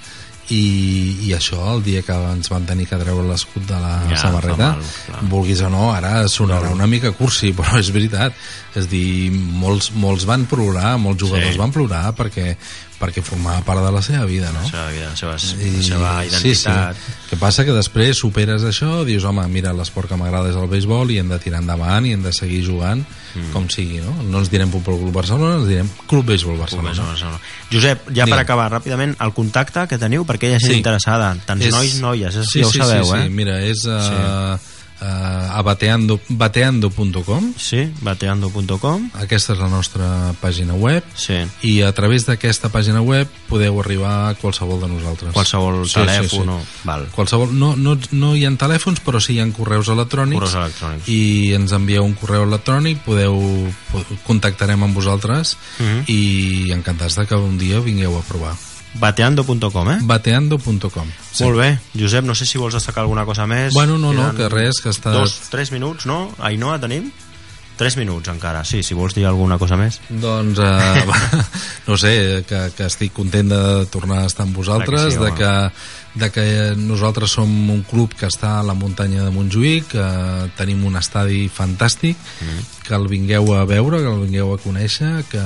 i, i això el dia que ens van tenir que treure l'escut de la Ja, samarreta mal, clar. vulguis o no, ara sonarà una mica cursi però és veritat, és dir molts, molts van plorar, molts jugadors Sí. van plorar perquè, perquè formava part de la seva vida no? La seva vida, la seva, I- la seva identitat. Sí, sí. Que passa que després superes això, dius, home, mira, l'esport que m'agrada és el béisbol i hem de tirar endavant i hem de seguir jugant mm. com sigui, no? No ens direm Futbol Club Barcelona, ens direm Club Béisbol Barcelona. Barcelona. Barcelona. Josep, ja per Digue'm. acabar ràpidament, el contacte que teniu per aquella gent Sí. interessada, tants nois, noies, és, sí, ja ho sí, sabeu, sí, eh? Sí, mira, és uh, sí. Uh, a bateando, bateando.com Sí, bateando.com aquesta és la nostra pàgina web Sí. i a través d'aquesta pàgina web podeu arribar a qualsevol de nosaltres. Qualsevol telèfon o- val. Qualsevol, no, no, no hi ha telèfons, però sí hi ha correus electrònics. Correus electrònics. I ens envieu un correu electrònic, podeu, po- contactarem amb vosaltres Mhm. i encantats de que un dia vingueu a provar. bateando.com, eh? Bateando.com. Sí. Molt bé. Josep, no sé si vols destacar alguna cosa més. Bueno, no, no, Queden que res, que està... Dos, tres minuts, no? Ainhoa, tenim? Tres minuts encara, sí, si vols dir alguna cosa més. Doncs, eh, no sé, que, que estic content de tornar a estar amb vosaltres, Clar que sí, de, que, de que nosaltres som un club que està a la muntanya de Montjuïc, que tenim un estadi fantàstic, Mm. que el vingueu a veure, que el vingueu a conèixer, que,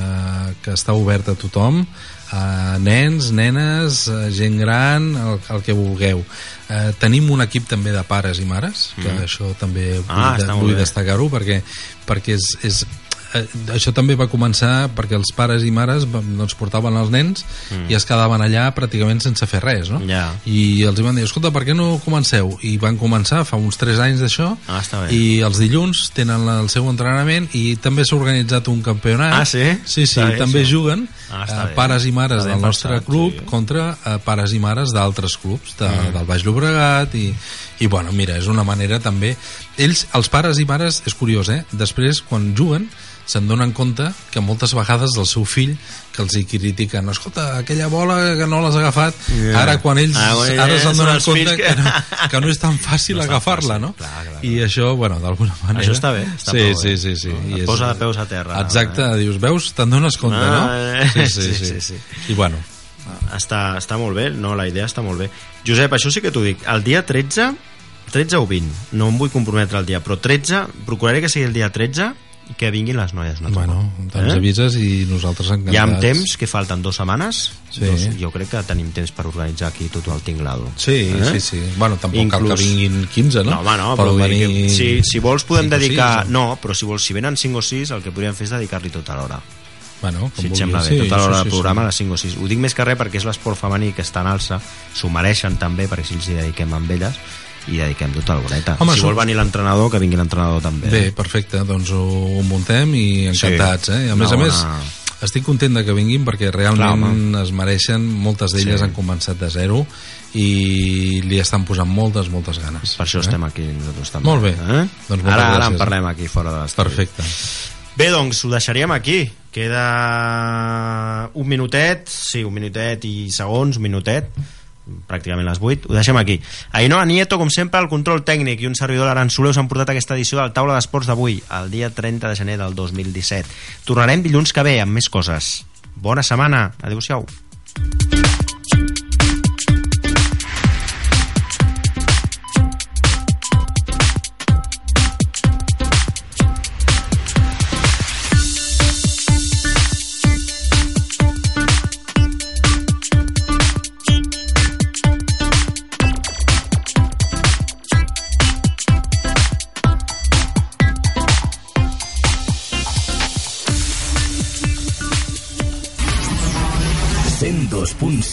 que està obert a tothom, a nens, nenes, a gent gran, el, el que vulgueu. Eh, tenim un equip també de pares i mares, que Mm. això també Ah, vull, molt vull destacar-ho perquè, perquè és, és eh, això també va començar perquè els pares i mares doncs, portaven els nens Mm. i es quedaven allà pràcticament sense fer res no? Ja. i els van dir, escolta, per què no comenceu? i van començar fa uns 3 anys d'això Ah, i els dilluns tenen el seu entrenament i també s'ha organitzat un campionat Ah, sí? sí, sí, Està bé, també això. juguen Ah, eh, pares i mares del nostre pensat, club sí. contra eh, pares i mares d'altres clubs de, Mm. del Baix Llobregat i, i bueno, mira, és una manera també ells, els pares i mares, és curiós eh? després quan juguen se'n donen compte que moltes vegades el seu fill que els hi critiquen, escolta, aquella bola que no l'has agafat, Ja. ara quan ells Ah, bueno, ara donen els compte que... que- no, que no és tan fàcil No agafar-la, no? clar, clar, I això, bueno, d'alguna manera... Això està bé, està sí, sí, bé. sí, sí. Et posa de peus a terra, Exacte, eh? dius, veus, te'n dones compte, Ah, no? eh, Sí, sí, sí, sí. sí, sí. I bueno, Està, està molt bé, no, la idea està molt bé. Josep, això sí que t'ho dic, el dia 13, 13 o 20, no em vull comprometre el dia, però 13, procuraré que sigui el dia 13 i que vinguin les noies. No bueno, ens avises i nosaltres encantats. Ja amb temps, que falten dues setmanes, Sí. doncs jo crec que tenim temps per organitzar aquí tot el tinglado. Sí, Eh? sí, sí. Bueno, tampoc cal Inclús- que vinguin 15, no? No, home, no, però dir venir si, si vols podem o dedicar... sis, no, però si vols, si venen 5 o 6, el que podríem fer és dedicar-li tota l'hora. Bueno, com si et sembla bé, sí, tota l'hora sí, del sí, programa sí. a les 5 o 6 ho dic més que res perquè és l'esport femení que està en alça s'ho mereixen també perquè si els hi dediquem amb elles i dediquem tota l'horeta Home, si vol venir l'entrenador que vingui l'entrenador també Bé, perfecte, doncs ho, ho muntem i encantats, eh? I a Una més a més, bona- estic content de que vinguin perquè realment es mereixen, moltes d'elles Sí. han començat de zero i li estan posant moltes, moltes ganes. per això eh? estem aquí nosaltres també Molt bé. eh? Doncs ara, ara en gràcies. parlem aquí fora de l'estudi Perfecte. Bé, doncs ho deixaríem aquí. Queda un minutet, sí, un minutet i segons, un minutet, pràcticament les 8, ho deixem aquí. Ainhoa Nieto, com sempre, el control tècnic i un servidor l'Aran Soler us han portat aquesta edició del Taula d'Esports d'avui, el dia 30 de gener del 2017. Tornarem dilluns que ve amb més coses. Bona setmana, adeu-siau.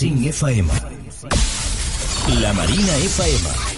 FM. La Marina FM.